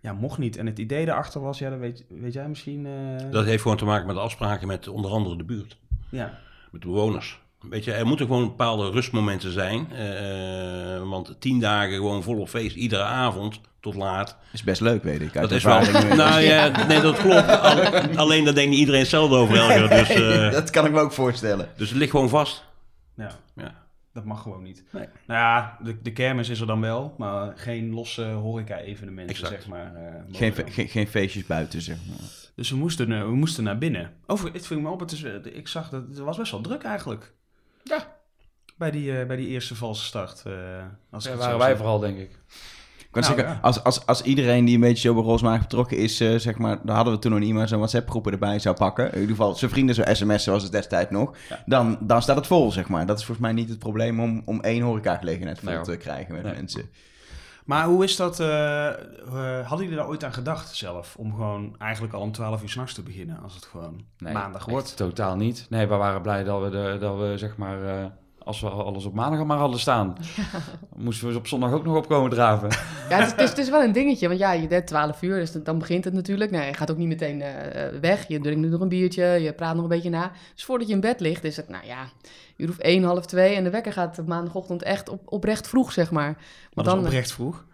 Speaker 2: Ja, mocht niet. En het idee daarachter was, ja, dat weet, weet jij misschien. eh,
Speaker 5: Dat heeft gewoon te maken met afspraken met onder andere de buurt.
Speaker 2: ja.
Speaker 5: met de bewoners. Weet je, er moeten gewoon bepaalde rustmomenten zijn. eh, want tien dagen gewoon volop feest, iedere avond tot laat.
Speaker 1: is best leuk, weet ik. Uit
Speaker 5: Dat is wel. Nou ja, nee, dat klopt. Al- alleen daar denkt niet iedereen hetzelfde over, Elger. Dus, eh,
Speaker 1: dat kan ik me ook voorstellen.
Speaker 5: dus het ligt gewoon vast.
Speaker 2: ja,
Speaker 5: Ja.
Speaker 2: dat mag gewoon niet.
Speaker 5: Nee.
Speaker 2: Nou ja, de, de kermis is er dan wel, maar geen losse horeca-evenementen,
Speaker 5: Exact.
Speaker 2: zeg maar. eh, mogen
Speaker 1: Geen, geen, geen feestjes buiten, zeg maar.
Speaker 2: Dus we moesten, eh, we moesten naar binnen. Over, het viel me op, het is, eh, ik zag dat het was best wel druk eigenlijk.
Speaker 4: Ja.
Speaker 2: Bij die, eh, bij die eerste valse start. eh als
Speaker 4: Ja,
Speaker 2: zo
Speaker 4: waren wij
Speaker 2: zeg.
Speaker 4: vooral, denk ik.
Speaker 1: Ik kan
Speaker 2: Nou,
Speaker 1: zeggen,
Speaker 2: ja.
Speaker 1: als, als, als iedereen die een beetje zo bij Roosmaag betrokken is, eh, zeg maar, dan hadden we toen nog niet maar zo'n WhatsApp-groepen erbij zou pakken. In ieder geval, zijn vrienden zo sms was het destijds nog. Dan, dan staat het vol, zeg maar. Dat is volgens mij niet het probleem om, om één horecagelegenheid vol
Speaker 4: Nee,
Speaker 1: te krijgen met
Speaker 4: Nee.
Speaker 1: mensen.
Speaker 2: Maar hoe is dat? eh, eh, hadden jullie daar ooit aan gedacht zelf? Om gewoon eigenlijk al om 12 uur s'nachts te beginnen. Als het gewoon
Speaker 4: Nee,
Speaker 2: maandag wordt.
Speaker 4: Totaal niet. Nee, we waren blij dat we, de, dat we zeg maar, eh, als we alles op maandag maar hadden staan, moesten we op zondag ook nog opkomen draven.
Speaker 3: Ja, het is, het, is, het is wel een dingetje, want ja, je bent 12 uur, dus dan begint het natuurlijk. Nee, je gaat ook niet meteen eh, eh, weg. Je drinkt nog een biertje, je praat nog een beetje na. Dus voordat je in bed ligt, is het, nou ja, uur of één, half twee. En de wekker gaat maandagochtend echt op, oprecht vroeg, zeg maar.
Speaker 2: Dat
Speaker 3: dan,
Speaker 2: is oprecht vroeg.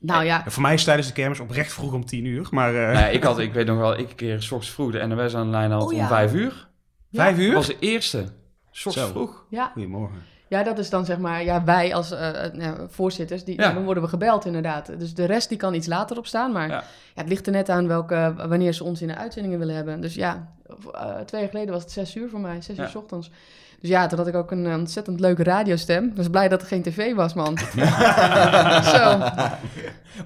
Speaker 3: nou ja,
Speaker 2: voor mij is tijdens de kermis oprecht vroeg om 10 uur. Maar eh,
Speaker 4: Nee, ik, had, ik weet nog wel, ik een keer s ochtends vroeg de NOS aan de lijn had
Speaker 3: Oh,
Speaker 4: om
Speaker 3: ja.
Speaker 4: vijf uur.
Speaker 2: vijf
Speaker 4: Dat
Speaker 2: uur?
Speaker 4: was de eerste.
Speaker 2: Zo.
Speaker 4: vroeg.
Speaker 3: ja,
Speaker 2: Goedemorgen.
Speaker 3: ja, dat is dan zeg maar, ja, wij als nou, voorzitters, die,
Speaker 4: Ja.
Speaker 3: dan worden we gebeld inderdaad. Dus de rest die kan iets later opstaan, maar
Speaker 4: Ja.
Speaker 3: ja. het ligt er net aan welke, wanneer ze ons in de uitzendingen willen hebben. Dus ja, eh, twee jaar geleden was het zes uur voor mij, zes
Speaker 4: Ja.
Speaker 3: uur s ochtends. Dus ja, toen had ik ook een ontzettend leuke radiostem. Ik was blij dat er geen tv was, man. Zo,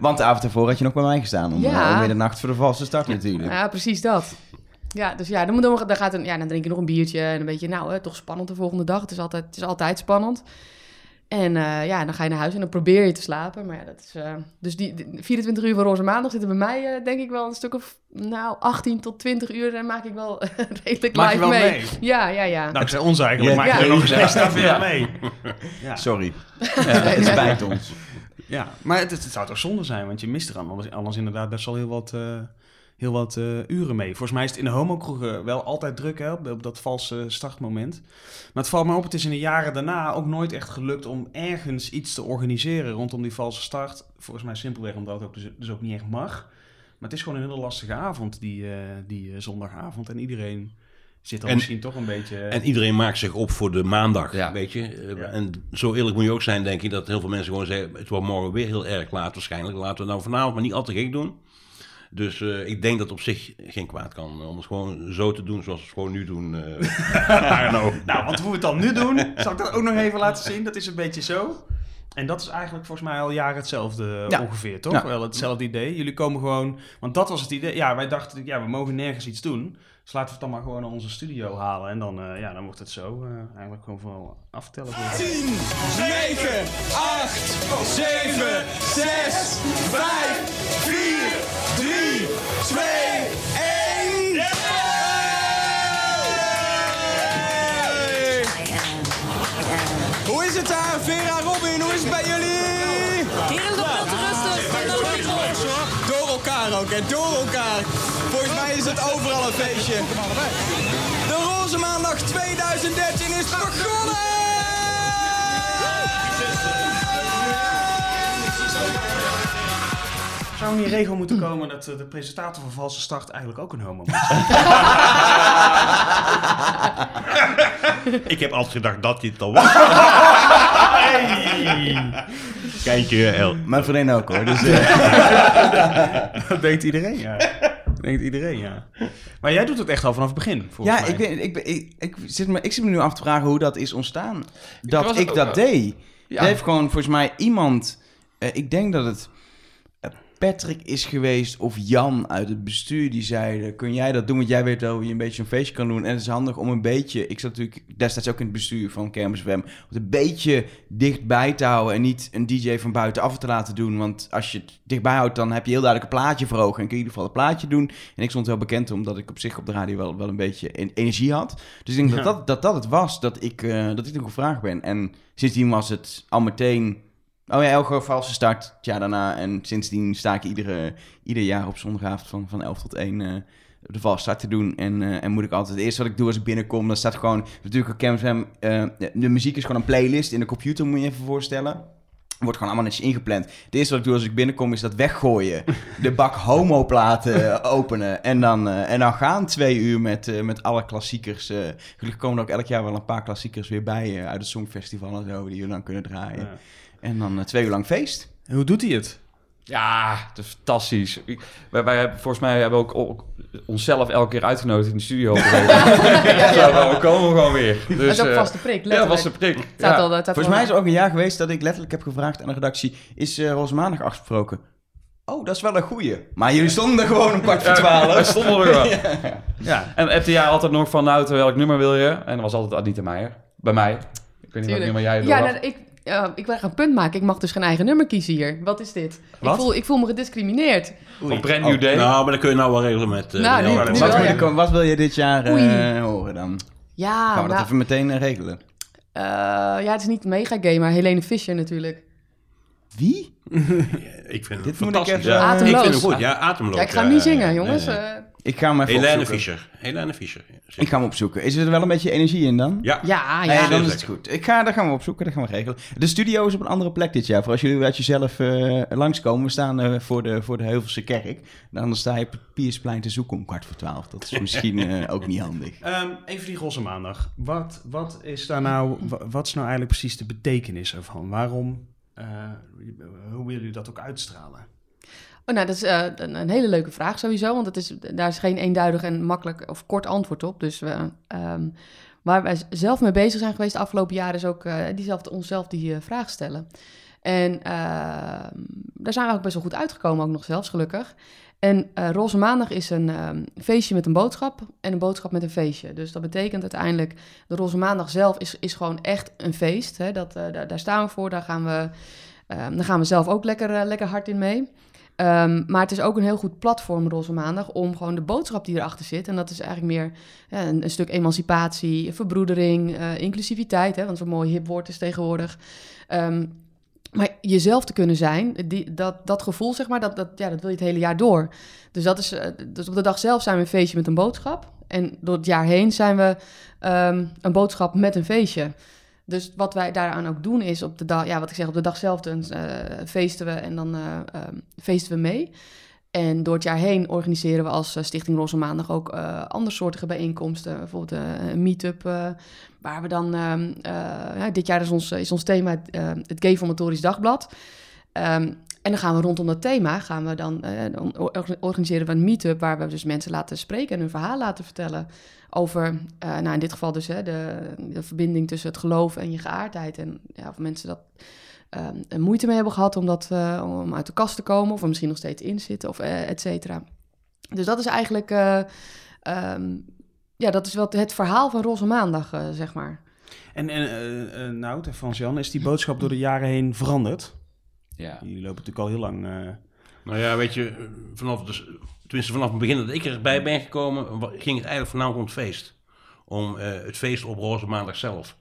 Speaker 1: Want de avond ervoor had je nog bij mij gestaan. Om,
Speaker 3: Ja.
Speaker 1: om middernacht voor de valse start natuurlijk.
Speaker 3: ja, precies dat. Ja, dus ja, dan, moet dan, dan, gaat een, ja, dan drink je nog een biertje en een beetje, nou, hè, toch spannend de volgende dag. Het is altijd, het is altijd spannend. En eh, ja, dan ga je naar huis en dan probeer je te slapen. Maar ja, dat is. eh, dus die, die 24 uur van Roze Maandag zitten bij mij, eh, denk ik wel een stuk of. Nou, 18 tot 20 uur. En maak ik wel redelijk
Speaker 2: Maak je
Speaker 3: live
Speaker 2: wel
Speaker 3: mee.
Speaker 2: mee?
Speaker 3: Ja, ja, ja.
Speaker 2: Dankzij ons eigenlijk.
Speaker 1: Ja.
Speaker 2: Maak je er nog eens extra veel mee. Ja.
Speaker 1: Sorry. Het spijt ons.
Speaker 2: Ja, maar het, het zou toch zonde zijn, want je mist er anders, anders inderdaad best wel heel wat, eh, heel wat eh, uren mee. Volgens mij is het in de homokroegen wel altijd druk hè, op, op dat valse startmoment. Maar het valt me op, het is in de jaren daarna ook nooit echt gelukt om ergens iets te organiseren rondom die valse start. Volgens mij simpelweg omdat het ook dus, dus ook niet echt mag. Maar het is gewoon een hele lastige avond, die, eh, die eh, zondagavond. En iedereen zit dan
Speaker 5: En-
Speaker 2: misschien toch een beetje...
Speaker 5: En iedereen maakt zich op voor de maandag,
Speaker 4: Ja.
Speaker 5: weet je. Eh,
Speaker 2: Ja.
Speaker 5: En zo eerlijk moet je ook zijn, denk ik, dat heel veel mensen gewoon zeggen... het wordt morgen weer heel erg laat waarschijnlijk. Laten we nou vanavond maar niet al te gek doen. Dus eh, ik denk dat op zich geen kwaad kan. Om het gewoon zo te doen zoals we het gewoon nu doen. eh Arno.
Speaker 2: Nou, want hoe we het dan nu doen, zal ik dat ook nog even laten zien. Dat is een beetje zo. En dat is eigenlijk volgens mij al jaren hetzelfde
Speaker 1: Ja.
Speaker 2: ongeveer, toch?
Speaker 1: Ja.
Speaker 2: Wel hetzelfde idee. Jullie komen gewoon... Want dat was het idee. Ja, wij dachten, ja, we mogen nergens iets doen. Dus laten we het dan maar gewoon naar onze studio halen. En dan, eh, ja, dan wordt het zo eh, eigenlijk gewoon vooral aftellen.
Speaker 8: 10, 9, 8, 7, 6, 5, 4, 3, 2, 1. Hoe is het daar, Vera, Robin? Hoe is het bij jullie?
Speaker 9: Hier is het veel te rustig. En
Speaker 8: Door elkaar ook, hè? Door elkaar. Volgens mij is het overal een feestje. De Roze Maandag 2013 is begonnen!
Speaker 2: Zou er niet een regel moeten komen dat eh, de presentator van Valse Start eigenlijk ook een homo moet zijn?
Speaker 5: Ik heb altijd gedacht dat dit al was. Kijntje El.
Speaker 1: Mijn vriendin ook hoor. Dus, eh,
Speaker 2: dat denkt iedereen, ja. Dat denkt iedereen, ja. Maar jij doet het echt al vanaf het begin, volgens
Speaker 1: ja,
Speaker 2: mij.
Speaker 1: ik, ben, ik, ben, ik, ik, zit me, ik zit me nu af te vragen hoe dat is ontstaan. Dat ik, dat
Speaker 4: eh,
Speaker 1: deed.
Speaker 4: ja.
Speaker 1: Er heeft gewoon volgens mij iemand... eh, ik denk dat het eh, Patrick is geweest of Jan uit het bestuur die zeiden... Kun jij dat doen? Want jij weet wel hoe je een beetje een feestje kan doen. En het is handig om een beetje... Ik zat natuurlijk destijds ook in het bestuur van Kermis FM... Om het een beetje dichtbij te houden... En niet een DJ van buitenaf te laten doen. Want als je het dichtbij houdt... Dan heb je heel duidelijk een plaatje voor ogen. En kun je in ieder geval een plaatje doen. En ik stond wel bekend omdat ik op zich op de radio wel, wel een beetje en- energie had. Dus ik denk
Speaker 2: Ja.
Speaker 1: dat, dat, dat dat het was dat ik, eh, dat ik toen gevraagd ben. En sindsdien was het al meteen... Oh ja, elke valse start het jaar daarna. En sindsdien sta ik iedere, ieder jaar op zondagavond van, van 11 tot 1 eh, de valse start te doen. En, eh, en moet ik altijd... Het eerste wat ik doe als ik binnenkom, dan staat gewoon... Natuurlijk op CamFM, eh de muziek is gewoon een playlist in de computer, moet je even voorstellen. Wordt gewoon allemaal netjes ingepland. Het eerste wat ik doe als ik binnenkom is dat weggooien. De bak homoplaten eh, openen. En dan, en dan gaan twee uur met, met alle klassiekers. eh gelukkig komen er ook elk jaar wel een paar klassiekers weer bij. uit het Songfestival en zo. Die we dan kunnen draaien. En dan eh, twee uur lang feest.
Speaker 2: En Hoe doet hij het?
Speaker 4: Ja, het is fantastisch. Ik- wij, wij hebben, volgens mij hebben we ook, ook onszelf elke keer uitgenodigd in de studio. ja, we komen gewoon weer. Dus,
Speaker 3: dat is ook
Speaker 4: eh,
Speaker 3: vaste prik,
Speaker 4: Ja, vaste prik. Ja.
Speaker 3: al,
Speaker 1: Volgens
Speaker 3: al-
Speaker 1: mij is er ook een jaar geweest dat ik letterlijk heb gevraagd aan de redactie... Is uh, Roze Maandag afgesproken? Oh, dat is wel een goeie. Maar jullie stonden er gewoon een kwart voor
Speaker 4: Ja,
Speaker 1: twaalf.
Speaker 4: wij stonden er wel.
Speaker 2: Ja.
Speaker 4: En appte jij altijd nog van, nou, welk nummer wil je? En dat was altijd Anita Meijer. Bij mij. Ik weet niet
Speaker 3: Tuurlijk.
Speaker 4: nummer jij
Speaker 3: Ja, nou, ik, ja, ik wil een punt maken. Ik mag dus geen eigen nummer kiezen hier. Wat is dit?
Speaker 2: Wat?
Speaker 3: Ik, voel, ik voel me gediscrimineerd.
Speaker 4: Op Brand New Day.
Speaker 5: Nou, maar dat kun je nou wel regelen met... eh,
Speaker 3: Nou, nu- nu
Speaker 1: Wat,
Speaker 3: wel,
Speaker 1: wil
Speaker 3: ja.
Speaker 1: je, wat wil je dit jaar eh,
Speaker 3: Oei.
Speaker 1: horen dan?
Speaker 3: Ja,
Speaker 1: Gaan we dat
Speaker 3: nou,
Speaker 1: even meteen regelen?
Speaker 3: eh, ja, het is niet mega gay, maar Helene Fischer natuurlijk.
Speaker 1: Wie?
Speaker 5: Ik vind
Speaker 1: Dit
Speaker 5: het
Speaker 1: moet ik
Speaker 5: fantastisch.
Speaker 1: even-
Speaker 5: ja. Ik
Speaker 3: Atemloos.
Speaker 5: vind het goed, ja, atemloos.
Speaker 3: Ja, ik ga hem
Speaker 5: ja,
Speaker 3: niet zingen,
Speaker 5: ja,
Speaker 3: jongens.
Speaker 5: nee.
Speaker 1: Ik ga hem even
Speaker 5: Helene
Speaker 1: opzoeken.
Speaker 5: Fischer. Helene Fischer.
Speaker 1: Ik ga hem opzoeken. Is er wel een beetje energie in dan?
Speaker 5: Ja.
Speaker 3: ja,
Speaker 1: Nee,
Speaker 3: ja.
Speaker 1: dan is het goed. Ik ga, dat gaan we opzoeken, dat gaan we regelen. De studio is op een andere plek dit jaar. Voor als jullie uit jezelf eh langskomen. We staan eh, voor, de, voor de Heuvelse Kerk. Dan sta je op het Piersplein te zoeken om kwart voor twaalf. Dat is misschien eh, ook niet handig.
Speaker 2: Ehm, even die roze maandag. Wat, wat is daar nou, wa- wat is nou eigenlijk precies de betekenis ervan? Waarom, eh, hoe willen jullie dat ook uitstralen?
Speaker 3: Oh, nou, dat is eh, een, een hele leuke vraag sowieso, want het is, daar is geen eenduidig en makkelijk of kort antwoord op. Dus we, ehm, waar wij zelf mee bezig zijn geweest de afgelopen jaren is ook eh, diezelfde, onszelf die eh, vraag stellen. En ehm, daar zijn we ook best wel goed uitgekomen, ook nog zelfs, gelukkig. En eh, Roze Maandag is een ehm, feestje met een boodschap en een boodschap met een feestje. Dus dat betekent uiteindelijk, de Roze Maandag zelf is, is gewoon echt een feest. Hè? Dat, daar, staan we voor, daar gaan we, daar gaan we zelf ook lekker, lekker hard in mee. Ehm, maar het is ook een heel goed platform, Roze Maandag, om gewoon de boodschap die erachter zit. En dat is eigenlijk meer een stuk emancipatie, verbroedering, eh, inclusiviteit. Hè, want zo'n mooi hip woord is tegenwoordig. Ehm, maar jezelf te kunnen zijn, die, dat, dat gevoel, zeg maar, dat, dat, ja, dat wil je het hele jaar door. Dus, dat is, eh, dus op de dag zelf zijn we een feestje met een boodschap. En door het jaar heen zijn we ehm, een boodschap met een feestje. Dus wat wij daaraan ook doen is op de dag, ja, wat ik zeg, op de dag zelf eh, feesten we en dan eh, ehm, feesten we mee. En door het jaar heen organiseren we als eh, Stichting Roze Maandag ook andersoortige bijeenkomsten. Bijvoorbeeld een meet-up, waar we dan... ehm, eh, dit jaar is ons, is ons thema eh, het Gay Formatorisch Dagblad. Ehm, en dan gaan we rondom dat thema, gaan we dan, eh, organiseren we een meet-up... waar we dus mensen laten spreken en hun verhaal laten vertellen... over, eh, nou in dit geval dus hè, de, de verbinding tussen het geloof en je geaardheid. En ja, of mensen dat er moeite mee hebben gehad om, dat, eh, om uit de kast te komen... of er misschien nog steeds in zitten, of et cetera. Dus dat is eigenlijk... eh, ehm, ja, dat is wel het verhaal van Roze Maandag, zeg maar.
Speaker 2: En, en Nout en Frans-Jan, is die boodschap door de jaren heen veranderd?
Speaker 4: Ja.
Speaker 2: Jullie lopen natuurlijk al heel lang... eh,
Speaker 5: Nou ja, weet je, vanaf, dus, tenminste vanaf het begin dat ik erbij ben gekomen, ging het eigenlijk voornamelijk om het feest. Om eh, het feest op Roze Maandag zelf.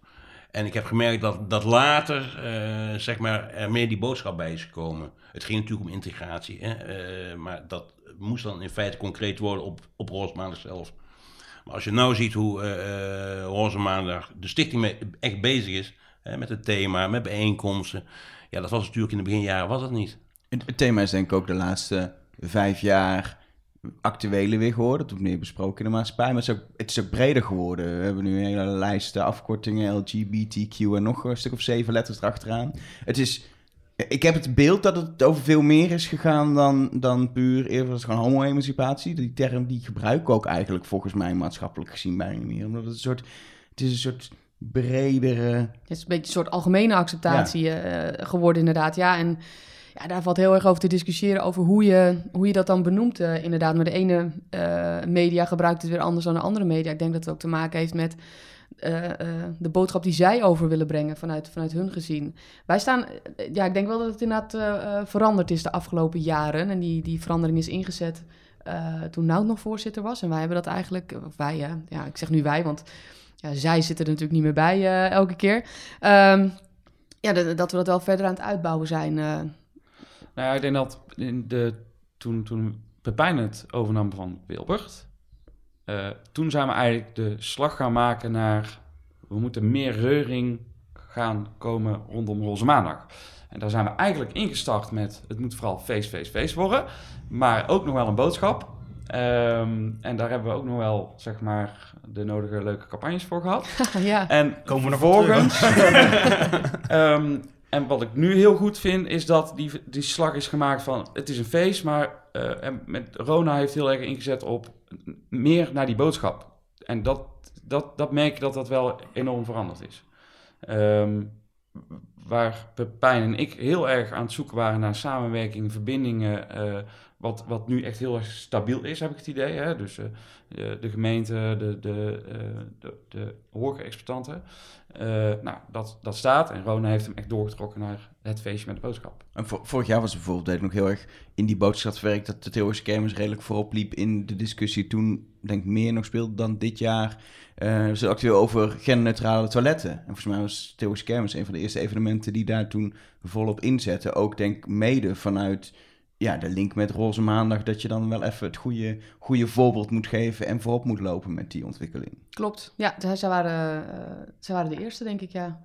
Speaker 5: En ik heb gemerkt dat, dat later, eh, zeg maar, er meer die boodschap bij is gekomen. Het ging natuurlijk om integratie, hè? eh, maar dat moest dan in feite concreet worden op, op Roze Maandag zelf. Maar als je nou ziet hoe eh eh, Roze Maandag, de stichting mee, echt bezig is hè, met het thema, met bijeenkomsten. Ja, dat was natuurlijk in de beginjaren, was het niet.
Speaker 1: Het, thema is denk ik ook de laatste vijf jaar actueler weer geworden. Het wordt meer besproken in de maatschappij. Maar het is, ook, het is breder geworden. We hebben nu een hele lijst eh, afkortingen, LGBTQ en nog een stuk of zeven letters erachteraan. Het is... Ik heb het beeld dat het over veel meer is gegaan dan, dan puur eerder was gewoon homo-emancipatie. Die term die gebruik ik ook eigenlijk volgens mij maatschappelijk gezien bijna niet meer. Omdat het een soort... Het is een soort bredere...
Speaker 3: Het is een beetje een soort algemene acceptatie eh, geworden, inderdaad. Ja, en ja, daar valt heel erg over te discussiëren over hoe je, hoe je dat dan benoemt, eh, inderdaad. Maar de ene eh, media gebruikt het weer anders dan de andere media. Ik denk dat het ook te maken heeft met de boodschap die zij over willen brengen vanuit, vanuit hun gezien. Wij staan, ja, ik denk wel dat het inderdaad veranderd is de afgelopen jaren. En die, die verandering is ingezet toen Nout nog voorzitter was. En wij hebben dat eigenlijk, wij, ja, ik zeg nu wij, want ja, zij zitten er natuurlijk niet meer bij eh, elke keer. Ehm, ja, dat, dat we dat wel verder aan het uitbouwen zijn. eh.
Speaker 4: Nou ja, ik denk dat in de, toen, toen Pepijn het overnam van Wilbert, eh, toen zijn we eigenlijk de slag gaan maken naar, we moeten meer reuring gaan komen rondom Roze Maandag. En daar zijn we eigenlijk ingestart met, het moet vooral feest, feest, feest worden, maar ook nog wel een boodschap. Ehm, en daar hebben we ook nog wel, zeg maar, de nodige leuke campagnes voor gehad.
Speaker 3: ja.
Speaker 4: En
Speaker 2: Komen we nog
Speaker 4: vervolgens. Ehm, en wat ik nu heel goed vind, is dat die, die slag is gemaakt van het is een feest, maar eh, en met Rona heeft heel erg ingezet op meer naar die boodschap. En dat, dat, dat merk ik dat dat wel enorm veranderd is. Ehm, waar Pepijn en ik heel erg aan het zoeken waren naar samenwerking, verbindingen, eh, wat, wat nu echt heel erg stabiel is, heb ik het idee. Hè? Dus eh, de, gemeente, de, de, eh, de, de horeca-exploitanten. Eh, nou, dat, dat staat. En Rona heeft hem echt doorgetrokken naar het feestje met de boodschap.
Speaker 1: En vor- vorig jaar was het bijvoorbeeld nog heel erg in die boodschapswerk dat de Theorische Kermis redelijk voorop liep in de discussie. Toen denk ik meer nog speelde dan dit jaar. is het actueel over genderneutrale toiletten. En volgens mij was Theorische Kermis een van de eerste evenementen die daar toen volop inzetten. Ook denk mede vanuit ja, de link met Roze Maandag. Dat je dan wel even het goede, goede voorbeeld moet geven en voorop moet lopen met die ontwikkeling.
Speaker 3: Klopt. Ja, zij, zij waren, zij waren de eerste, denk ik, ja.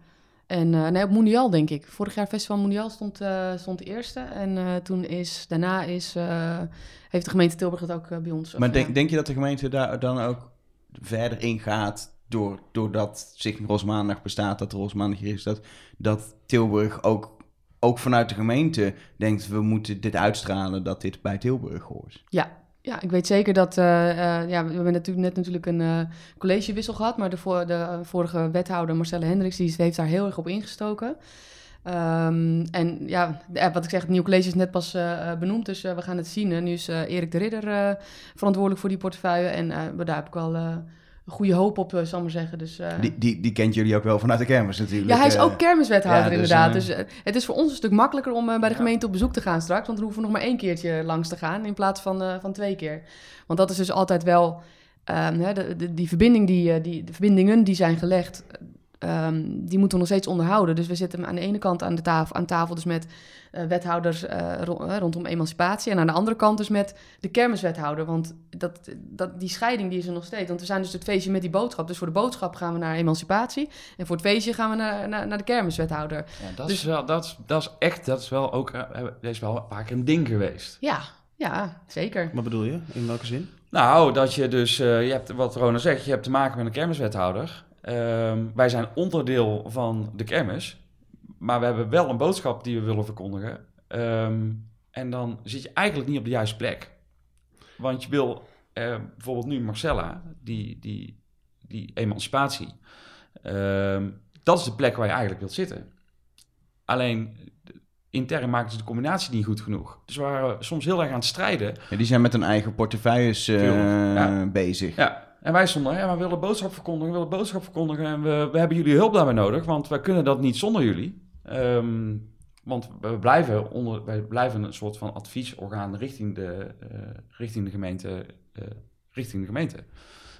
Speaker 3: En eh, nee, op Mondial, denk ik. Vorig jaar Festival Mondial stond, eh, stond de eerste. En toen is, daarna is, heeft de gemeente Tilburg het ook bij ons.
Speaker 1: Maar denk,
Speaker 3: ja.
Speaker 1: denk je dat de gemeente daar dan ook verder in gaat door, doordat Stichting Roze Maandag bestaat, dat Roze Maandag is, dat, dat Tilburg ook, ook vanuit de gemeente denkt, we moeten dit uitstralen, dat dit bij Tilburg hoort?
Speaker 3: Ja, ja, ik weet zeker dat... eh, eh, ja, we hebben natuurlijk net natuurlijk een eh, collegewissel gehad... maar de, de vorige wethouder Marcelle Hendricks... die heeft daar heel erg op ingestoken. Ehm, en ja, wat ik zeg, het nieuwe college is net pas benoemd, dus we gaan het zien. En nu is Erik de Ridder verantwoordelijk voor die portefeuille. En daar heb ik een goede hoop op, eh, zal ik maar zeggen. Dus, eh,
Speaker 1: Die, die, die kent jullie ook wel vanuit de kermis natuurlijk.
Speaker 3: ja, hij is
Speaker 1: eh.
Speaker 3: ook kermiswethouder
Speaker 1: ja, dus,
Speaker 3: inderdaad. Dus het is voor ons een stuk makkelijker om bij de
Speaker 1: Ja.
Speaker 3: gemeente op bezoek te gaan straks. Want dan hoeven we nog maar één keertje langs te gaan in plaats van, van twee keer. Want dat is dus altijd wel... ehm, hè, de, de- die, verbinding die, die, de verbindingen die zijn gelegd, ehm, die moeten we nog steeds onderhouden. Dus we zitten aan de ene kant aan, de tafel, aan tafel dus met wethouders eh, ro- eh, rondom emancipatie. En aan de andere kant dus met de kermiswethouder. Want dat, dat, die scheiding die is er nog steeds. Want we zijn dus het feestje met die boodschap. Dus voor de boodschap gaan we naar emancipatie. En voor het feestje gaan we naar, naar, naar de kermiswethouder.
Speaker 4: Ja, dat,
Speaker 3: Dus-
Speaker 4: is wel, dat, is, dat is echt, dat is wel ook, eh, dat is wel een paar keer een ding geweest.
Speaker 3: Ja, ja, zeker.
Speaker 2: Wat bedoel je? In welke zin?
Speaker 4: Nou, dat je dus, eh, je hebt, wat Rona zegt, je hebt te maken met een kermiswethouder. Ehm, wij zijn onderdeel van de kermis, maar we hebben wel een boodschap die we willen verkondigen. Ehm, en dan zit je eigenlijk niet op de juiste plek. Want je wil, eh, bijvoorbeeld nu Marcella, die, die, die emancipatie, ehm, dat is de plek waar je eigenlijk wilt zitten. Alleen intern maken ze de combinatie niet goed genoeg. Dus we waren soms heel erg aan het strijden.
Speaker 1: Ja, die zijn met hun eigen portefeuilles eh,
Speaker 4: ja.
Speaker 1: bezig.
Speaker 4: Ja, en wij stonden, ja, we willen boodschap verkondigen, we willen boodschap verkondigen en we, we hebben jullie hulp daarbij nodig, want wij kunnen dat niet zonder jullie. Ehm, want we blijven, onder, wij blijven een soort van adviesorgaan richting de, eh, richting de gemeente. eh, richting de gemeente.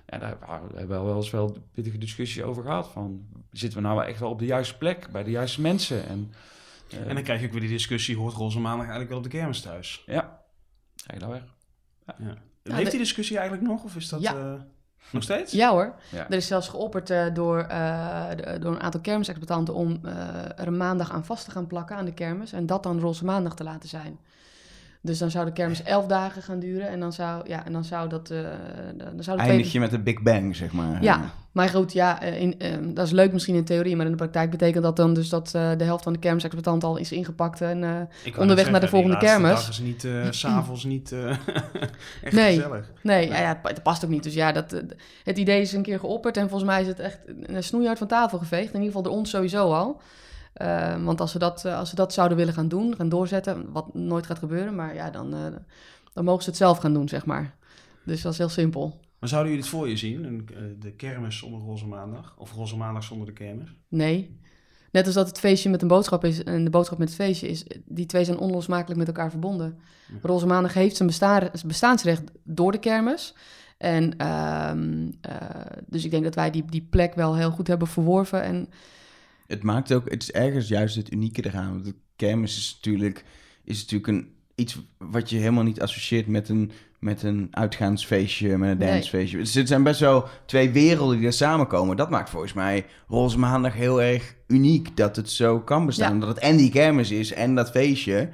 Speaker 4: Ja, daar we hebben we wel eens wel pittige discussie over gehad. Van, zitten we nou echt wel op de juiste plek, bij de juiste mensen? En, eh,
Speaker 2: En dan krijg je ook weer die discussie, hoort Roze Maandag eigenlijk wel op de kermis thuis?
Speaker 4: ja, ga je nou weg.
Speaker 2: Leeft
Speaker 3: de-
Speaker 2: die discussie eigenlijk nog, of is dat
Speaker 3: Ja.
Speaker 2: Eh, nog steeds?
Speaker 3: Ja hoor.
Speaker 4: Ja.
Speaker 3: Er is zelfs geopperd eh, door, eh, de- door een aantal kermisexploitanten om eh, er een maandag aan vast te gaan plakken aan de kermis. En dat dan roze maandag te laten zijn. Dus dan zou de kermis elf dagen gaan duren. En dan zou, ja, en dan zou dat... eh, dan zou
Speaker 1: Eindig je met de Big Bang, zeg maar.
Speaker 3: Ja, maar goed, ja, eh, in, eh, dat is leuk misschien in theorie, maar in de praktijk betekent dat dan dus dat eh, de helft van de kermisexploitant al is ingepakt en eh, onderweg naar de volgende kermis.
Speaker 2: dag is niet, eh, s s'avonds niet eh, echt
Speaker 3: Nee.
Speaker 2: gezellig.
Speaker 3: Nee, ja, ja, het pa- het past ook niet. Dus ja, dat, het idee is een keer geopperd en volgens mij is het echt een snoeihard van tafel geveegd. In ieder geval door ons sowieso al. Eh, want als we, dat, eh, als we dat zouden willen gaan doen, gaan doorzetten, wat nooit gaat gebeuren, maar ja, dan, eh, dan mogen ze het zelf gaan doen, zeg maar. Dus dat is heel simpel.
Speaker 2: Maar zouden jullie het voor je zien, een, eh, de kermis zonder Roze Maandag? Of Roze Maandag zonder de kermis?
Speaker 3: Nee. Net als dat het feestje met een boodschap is en de boodschap met het feestje is, die twee zijn onlosmakelijk met elkaar verbonden. Roze Maandag heeft zijn bestaan, bestaansrecht door de kermis. En ehm, eh, dus ik denk dat wij die, die plek wel heel goed hebben verworven. En
Speaker 1: Het maakt ook, het is ergens juist het unieke eraan. Want de kermis is natuurlijk, is natuurlijk een, iets wat je helemaal niet associeert met een, met een uitgaansfeestje, met een
Speaker 3: Nee.
Speaker 1: dancefeestje. Dus het zijn best wel twee werelden die er samenkomen. Dat maakt volgens mij Roze Maandag heel erg uniek dat het zo kan bestaan.
Speaker 3: Ja.
Speaker 1: Dat het en die kermis is en dat feestje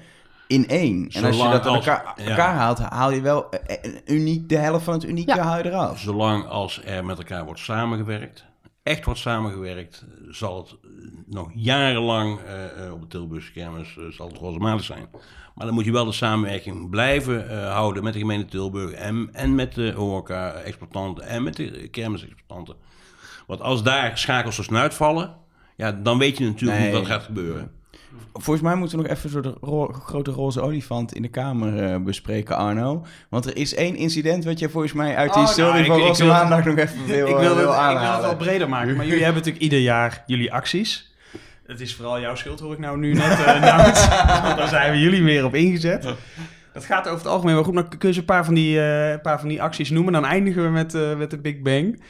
Speaker 1: in één. En als je
Speaker 5: Zolang
Speaker 1: dat aan
Speaker 5: als-
Speaker 1: elkaar,
Speaker 5: ja.
Speaker 1: elkaar haalt, haal je wel eh, eh, uniek, de helft van het unieke
Speaker 3: Ja.
Speaker 1: haal je eraf.
Speaker 5: Zolang als er met elkaar wordt samengewerkt, echt wordt samengewerkt, zal het eh, nog jarenlang eh, eh, op de Tilburgse kermis zal het zijn. Maar dan moet je wel de samenwerking blijven houden met de gemeente Tilburg en, en met de horeca-exploitanten en met de kermisexploitanten. Want als daar schakels tussen uitvallen, ja, dan weet je natuurlijk
Speaker 1: Nee.
Speaker 5: niet wat gaat gebeuren.
Speaker 1: Volgens mij moeten we nog even zo de ro- grote roze olifant in de kamer eh, bespreken, Arno. Want er is één incident wat je volgens mij uit de
Speaker 2: Oh,
Speaker 1: historie
Speaker 2: nou, ik-
Speaker 1: van
Speaker 2: ik wil-
Speaker 1: Maandag nog even wil,
Speaker 2: ik,
Speaker 1: eh,
Speaker 2: wil het, ik wil het wel breder maken, maar jullie hebben natuurlijk ieder jaar jullie acties. Het is vooral jouw schuld, hoor ik nou nu net. Nout. Want daar zijn we jullie meer op ingezet. Dat gaat over het algemeen wel goed, maar kun je een paar van die, een paar van die acties noemen? Dan eindigen we met, met de Big Bang.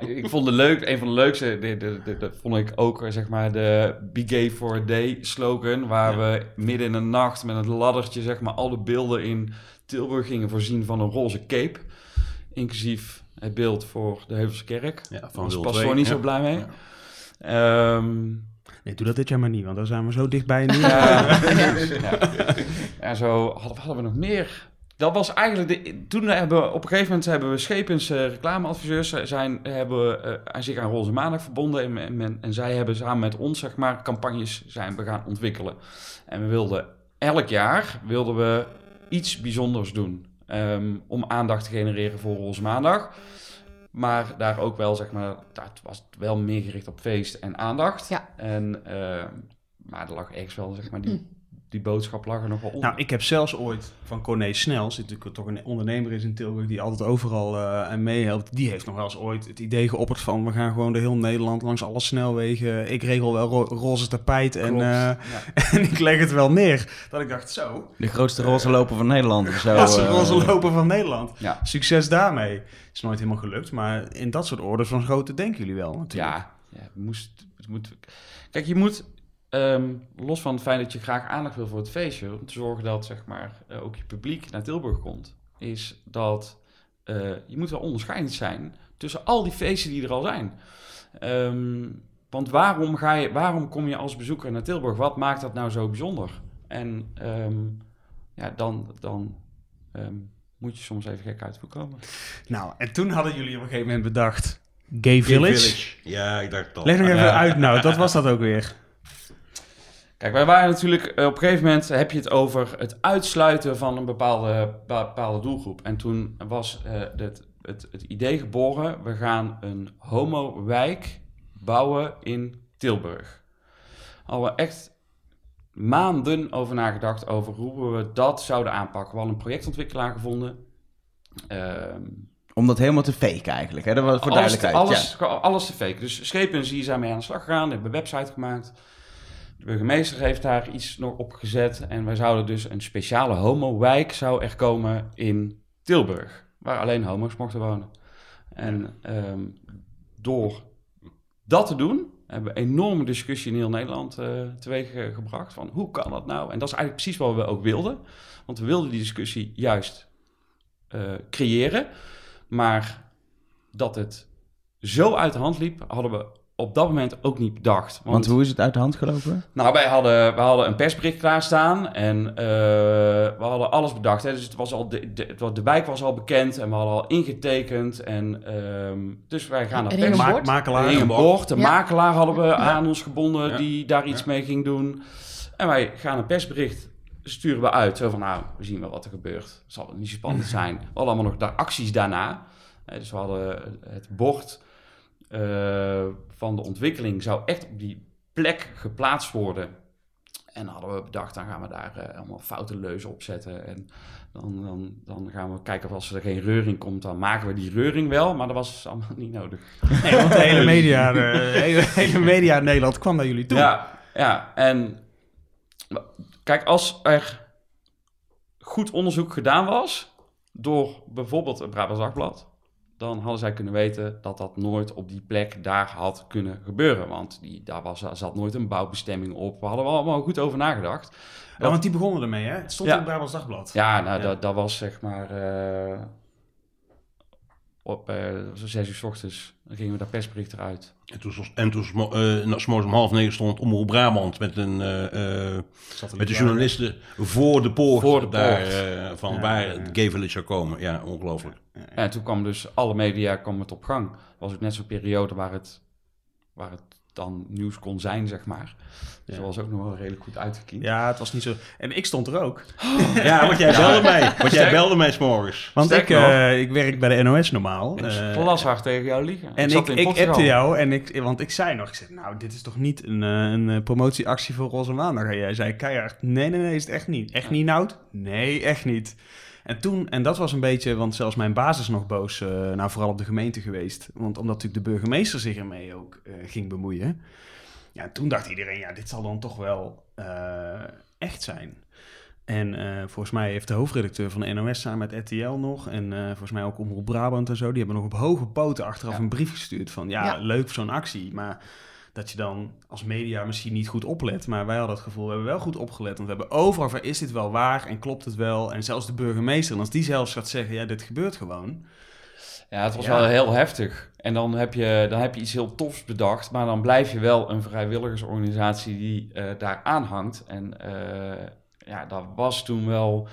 Speaker 4: Ja, ik vond het leuk, een van de leukste, de, de, de, de- vond ik ook eh, zeg maar de Be Gay for a Day slogan, waar we midden in de nacht met het laddertje zeg maar alle beelden in Tilburg gingen voorzien van een roze cape, inclusief het beeld voor de Heuvelse Kerk.
Speaker 5: Ja,
Speaker 4: Daar
Speaker 5: van
Speaker 4: was
Speaker 5: 2,
Speaker 4: voor niet
Speaker 5: ja.
Speaker 4: zo blij mee.
Speaker 5: Ja.
Speaker 4: Ehm,
Speaker 2: Nee, doe dat dit jaar maar niet, want dan zijn we zo dichtbij nu.
Speaker 4: ja, ja. ja, zo hadden we nog meer. Dat was eigenlijk de, toen hebben we, op een gegeven moment hebben we Schepens eh, reclameadviseurs eh, zijn, hebben eh, aan zich aan Roze Maandag verbonden en, en, en, en zij hebben samen met ons zeg maar campagnes zijn we gaan ontwikkelen. En we wilden elk jaar wilden we iets bijzonders doen ehm, om aandacht te genereren voor Roze Maandag. Maar daar ook wel, zeg maar, dat was wel meer gericht op feest en aandacht.
Speaker 3: Ja.
Speaker 4: En eh, maar er lag ergens wel, zeg maar, die, die boodschap lag er nog wel onder.
Speaker 2: Nou, ik heb zelfs ooit van Corné Snel, zit natuurlijk toch een ondernemer is in Tilburg die altijd overal eh en meehelpt. Die heeft nog wel eens ooit het idee geopperd van we gaan gewoon de heel Nederland langs alle snelwegen. Ik regel wel ro- roze tapijt en, eh,
Speaker 4: ja.
Speaker 2: en ik leg het wel neer. Dat ik dacht zo,
Speaker 1: De grootste roze loper van Nederland zo.
Speaker 2: de
Speaker 1: eh.
Speaker 2: roze loper van Nederland.
Speaker 4: Ja.
Speaker 2: Succes daarmee. Is nooit helemaal gelukt, maar in dat soort orders van grootte denken jullie wel natuurlijk.
Speaker 4: Ja, ja het moest, het moet... Kijk, je moet, ehm, los van het feit dat je graag aandacht wil voor het feestje, om te zorgen dat zeg maar, eh, ook je publiek naar Tilburg komt, is dat eh, je moet wel onderscheidend zijn tussen al die feesten die er al zijn. Ehm, want waarom, ga je, waarom kom je als bezoeker naar Tilburg? Wat maakt dat nou zo bijzonder? En ehm, ja, dan, dan ehm, moet je soms even gek uit komen.
Speaker 2: Nou, en toen hadden jullie op een gegeven moment bedacht Gay Village.
Speaker 5: Ja, ik dacht al.
Speaker 2: Leg nog even uit nou, dat was dat ook weer.
Speaker 4: Kijk, wij waren natuurlijk eh, op een gegeven moment heb je het over het uitsluiten van een bepaalde, bepaalde doelgroep. En toen was eh, het, het, het idee geboren: we gaan een homo-wijk bouwen in Tilburg. Al we echt maanden over nagedacht over hoe we dat zouden aanpakken. We hadden een projectontwikkelaar gevonden. Ehm,
Speaker 1: Om dat helemaal te faken eigenlijk. Hè? Dat was voor
Speaker 4: alles,
Speaker 1: duidelijkheid.
Speaker 4: alles, alles te faken. Dus Schepen die zijn mee aan de slag gegaan, hebben een website gemaakt. De burgemeester heeft daar iets nog op gezet. En wij zouden dus een speciale homo-wijk zou er komen in Tilburg. Waar alleen homo's mochten wonen. En ehm, door dat te doen, hebben we een enorme discussie in heel Nederland eh teweeg gebracht. Van hoe kan dat nou? En dat is eigenlijk precies wat we ook wilden. Want we wilden die discussie juist eh, creëren. Maar dat het zo uit de hand liep, hadden we op dat moment ook niet bedacht.
Speaker 1: Want hoe is het uit de hand gelopen?
Speaker 4: Nou, wij hadden, we hadden een persbericht klaarstaan en eh, we hadden alles bedacht. Hè. Dus het was al de, de, het was- de wijk was al bekend en we hadden al ingetekend. En, ehm, dus wij gaan naar
Speaker 3: hing
Speaker 4: pers.
Speaker 3: een
Speaker 2: Ma- makelaar.
Speaker 4: Een bord, een
Speaker 3: Ja.
Speaker 4: makelaar hadden we aan ons gebonden
Speaker 5: Ja.
Speaker 4: die daar iets mee ging doen. En wij gaan een persbericht sturen we uit. Zo van, nou, we zien wel wat er gebeurt. Zal het niet zo spannend zijn. We hadden allemaal nog daar acties daarna. Dus we hadden het bord eh, van de ontwikkeling zou echt op die plek geplaatst worden. En dan hadden we bedacht, dan gaan we daar eh, allemaal foute leuzen opzetten. En dan, dan, dan gaan we kijken of als er geen reuring komt, dan maken we die reuring wel. Maar dat was allemaal niet nodig.
Speaker 2: Nee, want de hele media, de hele, hele media in Nederland kwam naar jullie toe.
Speaker 4: Ja, ja, en kijk, als er goed onderzoek gedaan was door bijvoorbeeld het Brabants Dagblad, dan hadden zij kunnen weten dat dat nooit op die plek daar had kunnen gebeuren. Want die, daar was, er zat nooit een bouwbestemming op. We hadden er allemaal goed over nagedacht.
Speaker 2: Ja, want die begonnen ermee, hè? Het stond
Speaker 4: Ja.
Speaker 2: in het Brabants Dagblad.
Speaker 4: Ja, nou,
Speaker 2: Ja.
Speaker 4: Dat, dat was zeg maar eh, op eh, was zes uur 's ochtends. Dan gingen we dat persbericht eruit.
Speaker 5: En toen, stond- en toen morgens om half negen stond Omroep Brabant met, een, eh, eh, met de journalisten voor de poort,
Speaker 4: Voor de
Speaker 5: daar,
Speaker 4: poort.
Speaker 5: van
Speaker 2: Ja,
Speaker 5: waar
Speaker 2: ja, ja.
Speaker 5: het Gay Village zou komen. Ja, ongelooflijk.
Speaker 4: En toen kwam dus alle media kwam het op gang. was ook net zo'n periode waar het, waar het dan nieuws kon zijn, zeg maar. Dus dat was ook nog wel redelijk goed uitgekiend.
Speaker 2: Ja, het was niet zo... En ik stond er ook.
Speaker 5: Ja, want jij belde mij. Want jij belde mij 's morgens.
Speaker 2: Want ik, eh, ik werk bij de NOS normaal.
Speaker 4: Ik
Speaker 2: eh,
Speaker 4: glashard tegen jou liegen.
Speaker 2: en
Speaker 4: zat
Speaker 2: ik, ik appte jou, en ik, want ik zei nog, ik zei, nou, dit is toch niet een, eh, een promotieactie voor Roze Maandag? En jij zei keihard, nee, nee, nee, is het echt niet. Echt niet, Nout? Nee, echt niet. En toen, en dat was een beetje, want zelfs mijn baas is nog boos, eh, nou vooral op de gemeente geweest. Want omdat natuurlijk de burgemeester zich ermee ook eh, ging bemoeien. Ja, toen dacht iedereen, ja, dit zal dan toch wel eh, echt zijn. En volgens mij heeft de hoofdredacteur van de NOS samen met RTL nog... en volgens mij ook Omroep Brabant en zo... die hebben nog op hoge poten achteraf
Speaker 4: Ja.
Speaker 2: een brief gestuurd van... ja,
Speaker 3: Ja.
Speaker 2: leuk zo'n actie, maar dat je dan als media misschien niet goed oplet. Maar wij hadden het gevoel, we hebben wel goed opgelet. Want we hebben overal van, is dit wel waar en klopt het wel? En zelfs de burgemeester, en als die zelfs gaat zeggen... ja, dit gebeurt gewoon...
Speaker 4: Ja, het was
Speaker 2: Ja.
Speaker 4: wel heel heftig. En dan heb, je, dan heb je iets heel tofs bedacht, maar dan blijf je wel een vrijwilligersorganisatie die eh, daar aanhangt. En eh, ja, dat was toen wel.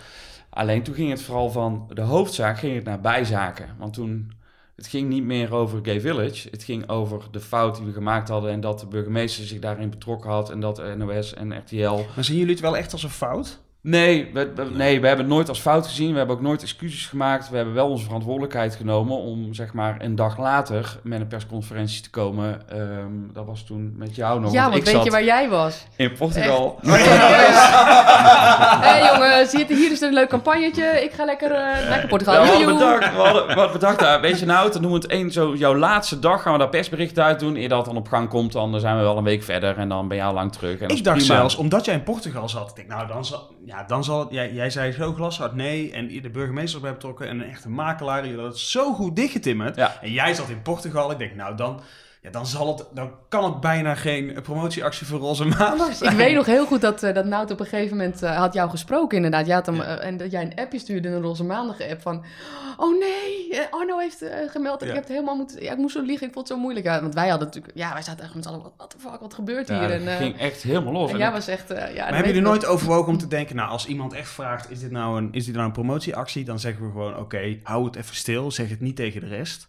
Speaker 4: Alleen toen ging het vooral van de hoofdzaak ging het naar bijzaken. Want toen. Het ging niet meer over Gay Village. Het ging over de fout die we gemaakt hadden. En dat de burgemeester zich daarin betrokken had. En dat NOS en RTL.
Speaker 2: Maar zien jullie het wel echt als een fout?
Speaker 4: Nee we, we- nee, we hebben het nooit als fout gezien. We hebben ook nooit excuses gemaakt. We hebben wel onze verantwoordelijkheid genomen om zeg maar een dag later met een persconferentie te komen. Ehm, dat was toen met jou nog.
Speaker 3: ja, want
Speaker 4: ik
Speaker 3: weet
Speaker 4: zat
Speaker 3: je waar jij was?
Speaker 4: in Portugal.
Speaker 3: Hé hey, jongens, hier, hier is een leuk campagnetje. Ik ga lekker uh, naar Portugal.
Speaker 4: Ja, we bedacht, we hadden, we hadden bedacht daar, weet je nou, dan doen we het één zo, jouw laatste dag gaan we daar persbericht uit doen. Eer dat dan op gang komt, dan zijn we wel een week verder en dan ben je al lang terug. En
Speaker 2: Ik dacht
Speaker 4: prima.
Speaker 2: zelfs, omdat jij in Portugal zat, ik denk, nou, dan zal, ja, dan zal het, jij, jij zei zo glashard nee, en de burgemeester erbij betrokken en een echte makelaar, die had het zo goed dichtgetimmerd.
Speaker 4: Ja.
Speaker 2: En jij zat in Portugal, ik denk, nou, dan, ja, dan, zal het, dan kan het bijna geen promotieactie voor Roze Maandag zijn.
Speaker 3: Ik weet nog heel goed dat, eh, dat Nout op een gegeven moment eh, had jou gesproken inderdaad. Je had hem, eh, en dat jij een appje stuurde, een Roze Maandag app van... Oh nee, Arno heeft gemeld.
Speaker 2: Ja.
Speaker 3: Ik heb het helemaal moeten... Ja, ik moest zo liegen, ik vond het zo moeilijk. Ja, want wij hadden natuurlijk... Ja, wij zaten echt met z'n allen... Wat de fuck, wat gebeurt
Speaker 4: Ja,
Speaker 3: hier?
Speaker 4: dat
Speaker 3: en,
Speaker 4: ging echt helemaal los.
Speaker 3: en jij was echt... ja,
Speaker 2: Maar hebben jullie
Speaker 3: ik
Speaker 2: nooit overwogen om te denken, nou, als iemand echt vraagt, is dit nou een, is dit nou een promotieactie? Dan zeggen we gewoon, oké, hou het even stil, zeg het niet tegen de rest.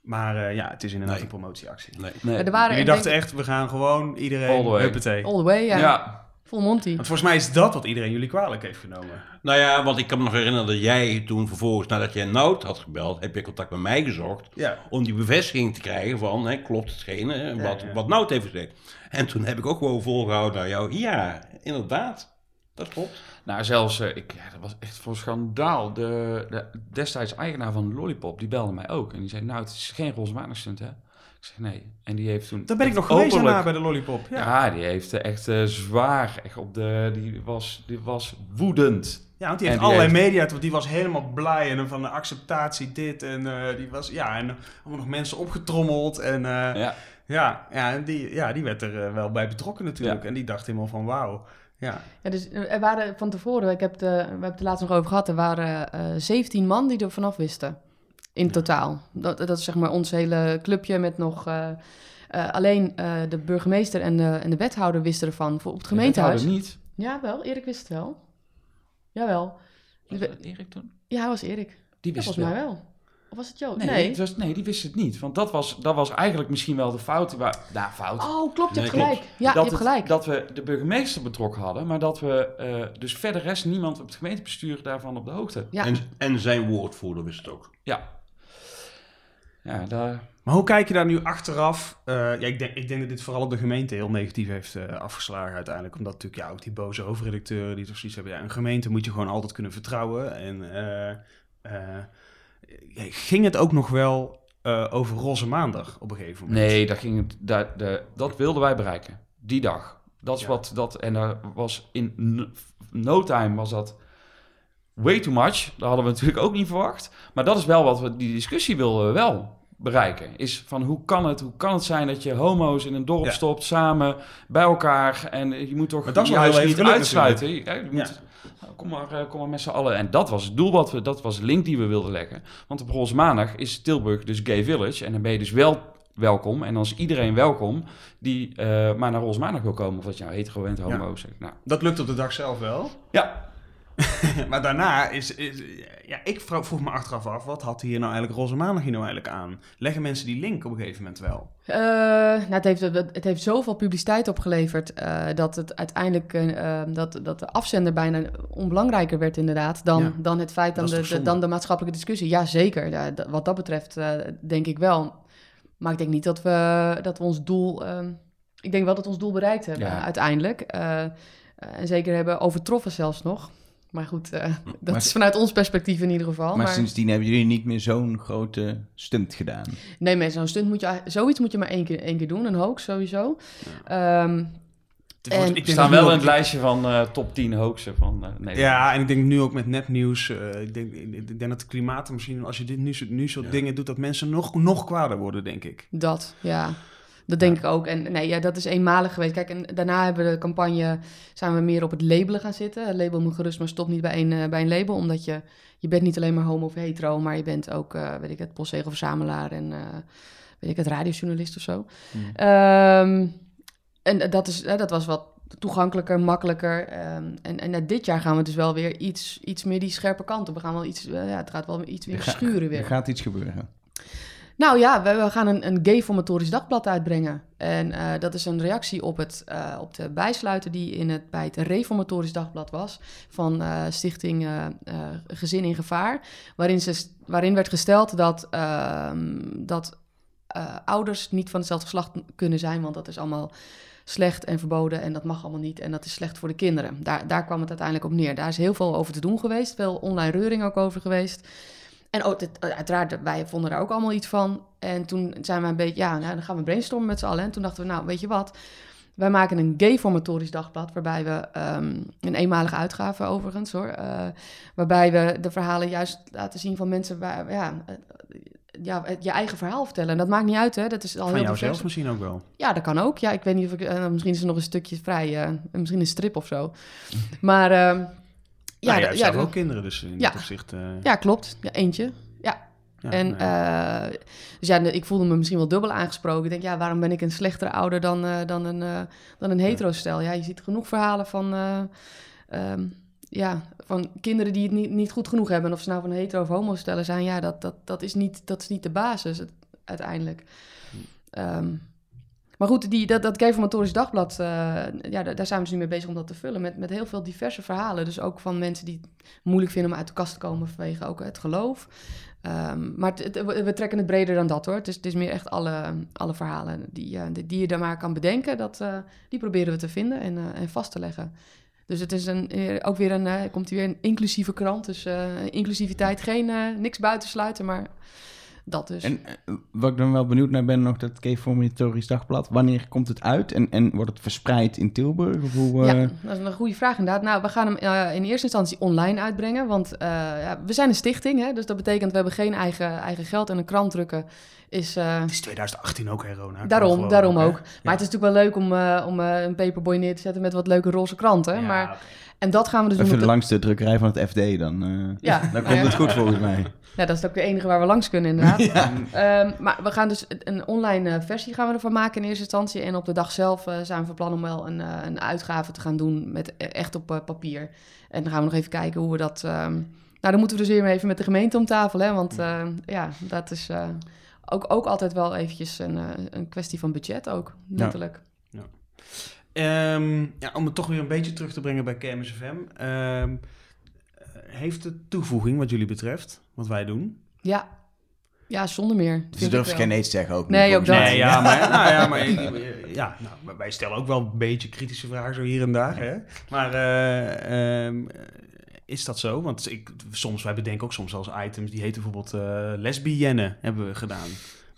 Speaker 2: Maar eh, ja, het is inderdaad
Speaker 5: Nee.
Speaker 2: een promotieactie.
Speaker 5: Nee.
Speaker 4: nee.
Speaker 3: Er waren
Speaker 2: Jullie dachten echt, we gaan gewoon
Speaker 4: All
Speaker 2: iedereen,
Speaker 4: the way.
Speaker 2: huppatee.
Speaker 3: All the way, ja.
Speaker 4: ja.
Speaker 3: Full Monty.
Speaker 2: Want volgens mij is dat wat iedereen jullie kwalijk heeft genomen.
Speaker 5: Nou ja, want ik kan me nog herinneren dat jij toen vervolgens, nadat jij Nout had gebeld, heb je contact met mij gezocht.
Speaker 2: Ja.
Speaker 5: Om die bevestiging te krijgen van, hè, klopt hetgeen hè, wat,
Speaker 2: ja.
Speaker 5: wat Nout heeft gezegd. En toen heb ik ook gewoon volgehouden naar jou. Ja, inderdaad. Dat klopt.
Speaker 4: Nou, zelfs, eh, ik, ja, dat was echt voor schandaal. De, de destijds eigenaar van Lollipop, die belde mij ook. En die zei, nou, het is geen roze hè? Ik zeg, nee. En die heeft toen...
Speaker 2: Daar ben ik nog geweest
Speaker 4: openlijk-
Speaker 2: daarna bij de Lollipop. Ja,
Speaker 4: Ja, die heeft eh, echt eh, zwaar, echt op de, die was, die was woedend.
Speaker 2: ja want die heeft allerlei
Speaker 4: heeft-
Speaker 2: media, want die was helemaal blij en van de acceptatie dit en die was, ja, en allemaal nog mensen opgetrommeld en ja,
Speaker 4: Ja,
Speaker 2: ja, en die, ja, die werd er wel bij betrokken natuurlijk
Speaker 4: Ja.
Speaker 2: en die dacht helemaal van wauw, ja.
Speaker 3: Ja, dus eh, er waren van tevoren, ik heb de, we hebben het er laatst nog over gehad, er waren eh 17 man die er vanaf wisten. In totaal. Dat, dat is zeg maar ons hele clubje met nog... eh, eh, alleen eh, de burgemeester en de, en de wethouder wisten ervan voor op het
Speaker 4: de
Speaker 3: gemeentehuis.
Speaker 4: wethouder niet.
Speaker 3: Ja, wel. Erik wist het wel. Jawel.
Speaker 4: Was dat Erik toen?
Speaker 3: Ja, hij was Erik.
Speaker 4: Die
Speaker 3: Ja,
Speaker 4: wist
Speaker 3: volgens
Speaker 4: het
Speaker 3: mij
Speaker 4: wel.
Speaker 3: Of was het Jo?
Speaker 4: Nee,
Speaker 3: Nee.
Speaker 4: Het was, nee, die wist het niet. Want dat was, dat was eigenlijk misschien wel de fout. Waar, nou, fout.
Speaker 3: Oh, klopt. Je hebt gelijk. Ja, je
Speaker 4: dat,
Speaker 3: hebt
Speaker 4: het-
Speaker 3: gelijk.
Speaker 4: dat we de burgemeester betrokken hadden, maar dat we eh, dus verder rest niemand op het gemeentebestuur daarvan op de hoogte.
Speaker 3: Ja.
Speaker 5: En, en zijn woordvoerder wist het ook.
Speaker 4: Ja. Ja, daar,
Speaker 2: Maar hoe kijk je daar nu achteraf? Eh, ja, ik, denk, ik denk dat dit vooral op de gemeente heel negatief heeft eh, afgeslagen uiteindelijk. Omdat natuurlijk ja, ook die boze hoofdredacteuren die toch zoiets hebben. Ja, een gemeente moet je gewoon altijd kunnen vertrouwen. En eh, eh, ging het ook nog wel eh, over Roze Maandag op een gegeven moment?
Speaker 4: nee, daar ging het, de, dat wilden wij bereiken. Die dag. Dat is
Speaker 2: Ja.
Speaker 4: wat dat. En daar was in no, no time was dat way too much. Dat hadden we natuurlijk ook niet verwacht. Maar dat is wel wat we, die discussie wilden we wel bereiken. Is van hoe kan het, hoe kan het zijn dat je homo's in een dorp
Speaker 2: Ja.
Speaker 4: stopt samen bij elkaar en je moet toch
Speaker 2: Maar dat is wel
Speaker 4: juist
Speaker 2: heel even
Speaker 4: niet uitsluiten. Je, je moet, nou, kom, maar, eh, kom maar met z'n allen. En dat was het doel, wat we, dat was de link die we wilden leggen. Want op Roze Maandag is Tilburg dus Gay Village en dan ben je dus wel welkom. En dan is iedereen welkom die eh, maar naar Roze Maandag wil komen. Of dat je nou hetero bent, homo. Zeg. Nou,
Speaker 2: Dat lukt op de dag zelf wel.
Speaker 4: ja,
Speaker 2: maar daarna is, is... Ja, ik vro- vroeg me achteraf af, wat had hier nou eigenlijk Roze Maandag hier nou eigenlijk aan? Leggen mensen die link op een gegeven moment wel?
Speaker 3: Eh, nou, het, heeft, het heeft zoveel publiciteit opgeleverd eh, dat het uiteindelijk eh, eh, dat, dat de afzender bijna onbelangrijker werd inderdaad dan,
Speaker 2: Ja.
Speaker 3: dan het feit dan de, dan de maatschappelijke discussie. Ja, zeker. Ja, wat dat betreft denk ik wel. Maar ik denk niet dat we, dat we ons doel. ehm, ik denk wel dat we ons doel bereikt hebben
Speaker 4: Ja.
Speaker 3: uiteindelijk. En zeker hebben overtroffen zelfs nog. Maar goed, eh, dat
Speaker 1: Maar-
Speaker 3: is vanuit ons perspectief in ieder geval.
Speaker 1: Maar
Speaker 3: Maar,
Speaker 1: sindsdien hebben jullie niet meer zo'n grote stunt gedaan.
Speaker 3: Nee, met zo'n stunt moet je... Zoiets moet je maar één keer, één keer doen, een hoax sowieso. Ehm,
Speaker 2: Het
Speaker 3: En-
Speaker 2: ik nu
Speaker 4: wel in het lijstje van eh, top 10 hoaxen van eh Nederland.
Speaker 2: Ja, en ik denk nu ook met nepnieuws. eh ik, denk, ik denk dat het klimaat misschien, als je dit nu, zo- nu soort
Speaker 5: Ja.
Speaker 2: dingen doet, dat mensen nog, nog kwader worden, denk ik.
Speaker 3: Dat, ja. Dat denk ik ook. En nee, ja, dat is eenmalig geweest. Kijk, en daarna hebben we de campagne, zijn we meer op het labelen gaan zitten. Het label moet gerust, maar stop niet bij een, eh, bij een label. Omdat je, je bent niet alleen maar homo of hetero, maar je bent ook, eh, weet ik het, postzegelverzamelaar en, eh, weet ik het, radiojournalist of zo. Ehm, en dat, is, dat was wat toegankelijker, makkelijker. Ehm, en, en dit jaar gaan we dus wel weer iets, iets meer die scherpe kant op. We gaan wel iets, ja, het gaat wel iets weer
Speaker 1: Er
Speaker 3: schuren
Speaker 1: Er
Speaker 3: weer.
Speaker 1: gaat iets gebeuren.
Speaker 3: Nou ja, we, gaan een, een gay-formatorisch dagblad uitbrengen. En eh, dat is een reactie op, het, eh, op de bijsluiter die in het, bij het reformatorisch dagblad was van eh, Stichting Gezin in Gevaar. Waarin, ze, waarin werd gesteld dat, ehm, dat ouders niet van hetzelfde geslacht kunnen zijn, want dat is allemaal slecht en verboden en dat mag allemaal niet en dat is slecht voor de kinderen. Daar, daar kwam het uiteindelijk op neer. Daar is heel veel over te doen geweest, veel online reuring ook over geweest. En ook, dit- uiteraard, wij vonden daar ook allemaal iets van. En toen zijn we een beetje, ja, nou, dan gaan we brainstormen met z'n allen. En toen dachten we, nou, weet je wat? Wij maken een gay-formatorisch dagblad, waarbij we ehm, een eenmalige uitgave overigens hoor, eh, waarbij we de verhalen juist laten zien van mensen waar, ja, eh, ja, je eigen verhaal vertellen. En dat maakt niet uit, hè? Dat is al
Speaker 2: Van
Speaker 3: heel
Speaker 2: jou
Speaker 3: divers.
Speaker 2: zelf misschien ook wel.
Speaker 3: Ja, dat kan ook. Ja, ik weet niet of ik. eh, misschien is er nog een stukje vrij. eh, misschien een strip of zo. Maar. ehm,
Speaker 2: Ja,
Speaker 3: ja,
Speaker 2: ja, ook kinderen, dus in
Speaker 3: Ja.
Speaker 2: dat opzicht... eh,
Speaker 3: ja, klopt. Ja, eentje. Ja.
Speaker 2: ja,
Speaker 3: en,
Speaker 2: nou
Speaker 3: eh, dus ja, ik voelde me misschien wel dubbel aangesproken. Ik denk, ja, waarom ben ik een slechtere ouder dan, eh, dan een, dan een hetero-stel? Ja, je ziet genoeg verhalen van, eh, ehm, ja, van kinderen die het niet, niet goed genoeg hebben. En of ze nou van hetero of homo-stellen zijn, ja, dat, dat, dat, is niet, dat is niet de basis het- uiteindelijk. Ehm, maar goed, die, dat, dat Reformatorisch Dagblad, eh, ja, daar, zijn we dus nu mee bezig om dat te vullen. Met, met heel veel diverse verhalen. Dus ook van mensen die het moeilijk vinden om uit de kast te komen vanwege ook het geloof. Ehm, maar we, trekken het breder dan dat hoor. Het is, het is meer echt alle, alle verhalen die, eh, die, je daar maar kan bedenken. Dat, eh, die proberen we te vinden en, en vast te leggen. Dus het is een, ook weer een, komt weer een inclusieve krant. Dus inclusiviteit, geen, niks buitensluiten, maar dat dus.
Speaker 1: En eh, wat ik dan wel benieuwd naar ben, nog dat Reformatorisch Dagblad. Wanneer komt het uit en, en wordt het verspreid in Tilburg? Of hoe, eh,
Speaker 3: Ja, dat is een goede vraag inderdaad. Nou, we gaan hem eh, in eerste instantie online uitbrengen, want eh, ja, we zijn een stichting, hè, dus dat betekent we hebben geen eigen, eigen geld en een krant drukken is... eh,
Speaker 2: Het is 2018 ook, hè, Rona?
Speaker 3: Daarom,
Speaker 2: gewoon
Speaker 3: daarom
Speaker 2: hè?
Speaker 3: ook. Maar het is natuurlijk wel leuk om, eh, om eh, een paperboy neer te zetten met wat leuke roze kranten.
Speaker 2: Ja,
Speaker 3: maar. En dat gaan we dus doen.
Speaker 1: even
Speaker 3: op de-
Speaker 1: langs de drukkerij van het FD, dan, eh,
Speaker 3: Ja,
Speaker 1: dan komt
Speaker 3: ja.
Speaker 1: het goed volgens mij.
Speaker 3: Ja, dat is ook de enige waar we langs kunnen, inderdaad.
Speaker 1: Ja.
Speaker 3: Ehm, maar we gaan dus een online eh, versie gaan we ervan maken in eerste instantie. En op de dag zelf eh, zijn we van plan om wel een, een uitgave te gaan doen met echt op papier. En dan gaan we nog even kijken hoe we dat... ehm, Nou, dan moeten we dus weer even met de gemeente om tafel, hè. Want eh, ja, dat is eh, ook, ook altijd wel eventjes een, eh, een kwestie van budget ook, letterlijk.
Speaker 2: Ehm, ja, om het toch weer een beetje terug te brengen bij KMSFM. ehm, eh, heeft het toevoeging wat jullie betreft, wat wij doen?
Speaker 3: Ja, ja zonder meer.
Speaker 1: Dus je
Speaker 3: wel.
Speaker 1: geen nee te zeggen ook.
Speaker 3: Nee,
Speaker 1: niet,
Speaker 3: ook dat.
Speaker 2: Nee, ja, maar, nou ja, maar ja, nou, wij stellen ook wel een beetje kritische vragen zo hier en daar. Hè? Maar eh, ehm, is dat zo? Want ik, soms, wij bedenken ook soms als items, die heten bijvoorbeeld eh lesbienne, hebben we gedaan.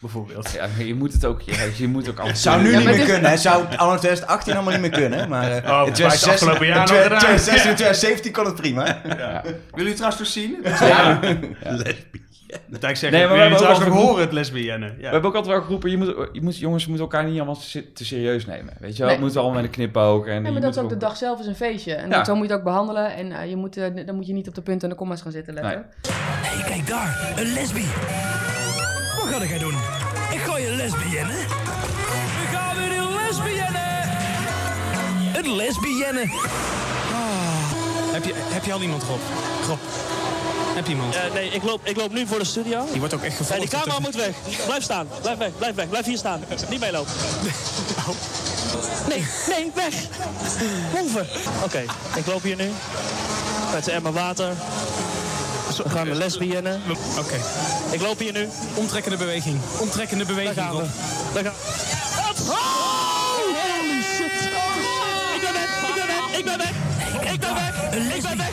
Speaker 2: Bijvoorbeeld.
Speaker 4: Ja, maar je moet het ook, je, je moet ook
Speaker 1: Het zou nu
Speaker 3: Ja,
Speaker 1: niet meer
Speaker 3: dit-
Speaker 1: kunnen. Het zou anno 2018 allemaal niet meer kunnen. Maar eh,
Speaker 2: Oh,
Speaker 1: in
Speaker 2: het afgelopen jaar nog gedaan.
Speaker 1: 2016 en 2017 kon het prima.
Speaker 2: Willen jullie trouwens nog zien?
Speaker 4: Ja.
Speaker 2: Dat ik zeg,
Speaker 4: Nee, maar we
Speaker 2: wil
Speaker 4: hebben ook
Speaker 2: trouwens nog
Speaker 4: al
Speaker 2: horen, het lesbienne. Ja.
Speaker 4: We hebben ook altijd wel geroepen, je moet, je moet, jongens, je moet elkaar niet allemaal te, serieus nemen. Weet je wel,
Speaker 3: Nee.
Speaker 4: het moet allemaal met een knipoog. En
Speaker 3: Ja, maar dat is ook de dag zelf is een feestje. En
Speaker 4: Ja.
Speaker 3: dat- zo moet je het ook behandelen. En eh, je moet, eh, dan moet je niet op de punten en de commas gaan zitten letten.
Speaker 10: Hé, hey, kijk daar, een lesbi. Wat ga jij doen? Ik ga je lesbienne. We gaan weer een lesbienne. Een lesbienne.
Speaker 11: Heb je, heb je al iemand, Rob? Rob, heb je iemand?
Speaker 12: nee, ik loop, ik loop nu voor de studio.
Speaker 11: Die wordt ook echt
Speaker 12: Nee,
Speaker 11: gevolgd.
Speaker 12: die camera moet weg. Blijf staan. Blijf weg. Blijf weg. Blijf hier staan. Niet meelopen. Nee, nee, weg. Move. Oké, ik loop hier nu. Met de emmer water. We gaan de lesbienne.
Speaker 11: Oké.
Speaker 12: Ik loop hier nu.
Speaker 11: Omtrekkende beweging. Omtrekkende
Speaker 12: Daar
Speaker 11: beweging,
Speaker 12: gaan we.
Speaker 11: Rob.
Speaker 12: Daar gaan we. Oh! Holy shit. Ik ben weg. Ik ben weg. Ik ben weg. Ik ben weg. Ik ben weg.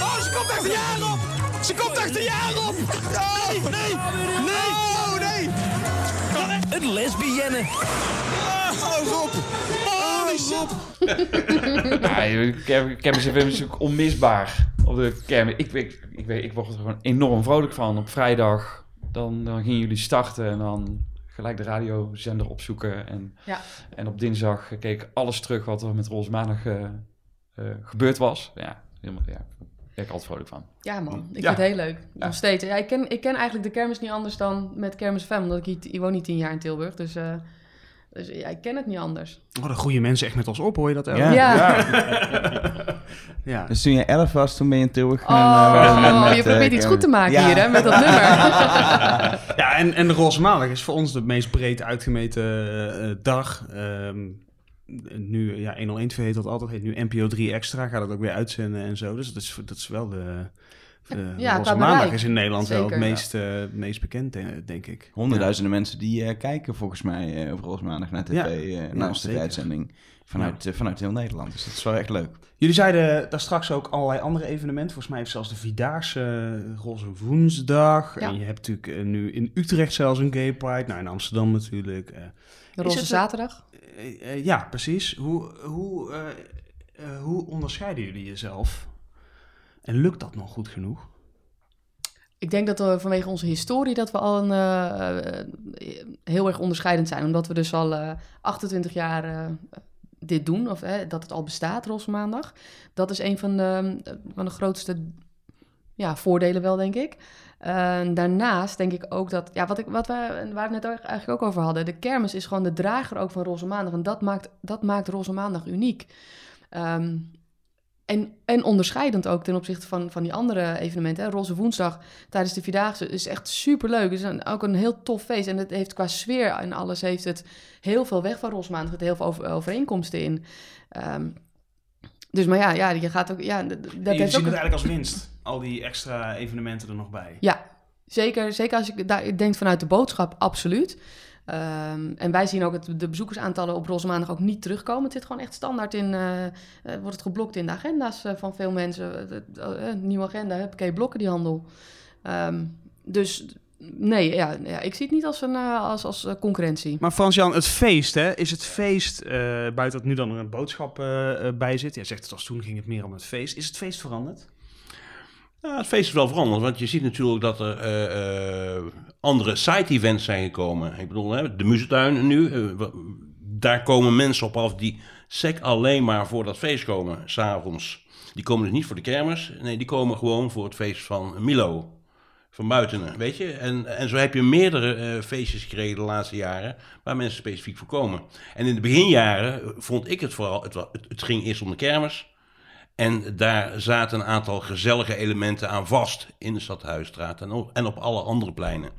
Speaker 12: Oh, ze komt achter je aan op. Ze komt achter je aan op. Nee, nee, nee. Oh, nee.
Speaker 10: Een lesbienne.
Speaker 11: Oh, Rob.
Speaker 12: Holy shit.
Speaker 4: Ja, Kermis FM is natuurlijk onmisbaar op de kermis. Ik, ik, ik, weet- ik word er gewoon enorm vrolijk van. Op vrijdag, dan, dan gingen jullie starten en dan gelijk de radiozender opzoeken. En,
Speaker 3: Ja.
Speaker 4: en op dinsdag keek ik alles terug wat er met Roze Maandag eh, eh, gebeurd was. Ja, helemaal, ja, daar ben ik altijd vrolijk van.
Speaker 3: Ja, man. Ik
Speaker 4: Ja.
Speaker 3: vind het heel leuk.
Speaker 4: Ja.
Speaker 3: Nog steeds. Ja, ik, ken, ik ken eigenlijk de kermis niet anders dan met Kermis FM. Omdat ik, hier- ik woon niet tien jaar in Tilburg. Dus eh, Dus ja, ik ken het niet anders.
Speaker 2: Oh, de goede mensen echt met ons op, hoor je dat?
Speaker 1: Ja.
Speaker 3: Ja.
Speaker 2: ja.
Speaker 1: Dus toen je 11 was, toen ben je in Tilburg
Speaker 3: Oh,
Speaker 1: eh, met,
Speaker 3: je probeert
Speaker 1: eh,
Speaker 3: iets goed te maken
Speaker 1: ja.
Speaker 3: hier, hè, met dat nummer.
Speaker 2: Ja, en, en de Roze Maandag is voor ons de meest breed uitgemeten eh, dag. Ehm, nu, ja, 101 TV heet dat altijd, heet nu NPO 3 Extra, gaat het ook weer uitzenden en zo. Dus dat is, dat is wel de... de
Speaker 3: Ja,
Speaker 2: Roze Maandag
Speaker 3: bereik.
Speaker 2: is in Nederland wel het meest, eh, meest bekend, eh, denk ik.
Speaker 1: Honderdduizenden mensen die eh, kijken volgens mij eh, op Roosmaandag naar tv,
Speaker 2: Ja. Ja,
Speaker 1: naar onze
Speaker 2: zeker.
Speaker 1: uitzending vanuit, vanuit heel Nederland. Dus dat is wel echt leuk.
Speaker 2: Jullie zeiden daar straks ook allerlei andere evenementen. Volgens mij heeft zelfs de Vierdaagse eh, Roze Woensdag.
Speaker 3: Ja.
Speaker 2: En je hebt natuurlijk nu in Utrecht zelfs een Gay Pride. Nou, in Amsterdam natuurlijk. eh.
Speaker 3: De Roze
Speaker 2: het-
Speaker 3: Zaterdag.
Speaker 2: Ja, precies. Hoe, hoe, eh, eh, hoe onderscheiden jullie jezelf? En lukt dat nog goed genoeg?
Speaker 3: Ik denk dat we vanwege onze historie dat we al een, eh, eh, heel erg onderscheidend zijn. Omdat we dus al eh, 28 jaar eh, dit doen, of eh, dat het al bestaat, Roze Maandag. Dat is een van de, van de grootste ja, voordelen wel, denk ik. Eh, daarnaast denk ik ook dat, ja, wat, ik, wat we, waar we het net eigenlijk ook over hadden, de kermis is gewoon de drager ook van Roze Maandag. En dat maakt, dat maakt Roze Maandag uniek. Ehm, en, en onderscheidend ook ten opzichte van, van die andere evenementen. Hè. Roze Woensdag tijdens de Vierdaagse is echt superleuk. Het is een, ook een heel tof feest. En het heeft qua sfeer en alles heeft het heel veel weg van Roze Maandag. Er zitten heel veel over- overeenkomsten in. Ehm, dus maar ja, ja, je gaat ook... Ja, dat heeft
Speaker 2: zien
Speaker 3: ook
Speaker 2: het eigenlijk als winst. Al die extra evenementen er nog bij.
Speaker 3: ja, zeker, zeker als je daar denkt vanuit de boodschap, absoluut. Ehm, en wij zien ook het, de bezoekersaantallen op Roze Maandag ook niet terugkomen. Het zit gewoon echt standaard in, eh, eh, wordt het geblokt in de agenda's eh, van veel mensen. Eh, nieuwe agenda, huppakee, blokken die handel. Ehm, dus nee, ja, ja, ik zie het niet als, een, als, als concurrentie.
Speaker 2: Maar Frans-Jan, het feest, hè? Is het feest, buiten dat nu dan er een boodschap bij zit. Jij zegt het als toen ging het meer om het feest. Is het feest veranderd?
Speaker 5: Ja, het feest is wel veranderd, want je ziet natuurlijk dat er eh, eh, andere side-events zijn gekomen. Ik bedoel, de muzetuin nu, eh, daar komen mensen op af die sec alleen maar voor dat feest komen, s'avonds. Die komen dus niet voor de kermis, nee, die komen gewoon voor het feest van Milo. Van buiten, weet je. En, en zo heb je meerdere feestjes gekregen de laatste jaren waar mensen specifiek voor komen. En in de beginjaren vond ik het vooral, het, het ging eerst om de kermis. En daar zaten een aantal gezellige elementen aan vast in de Stadhuisstraat en op, en op alle andere pleinen.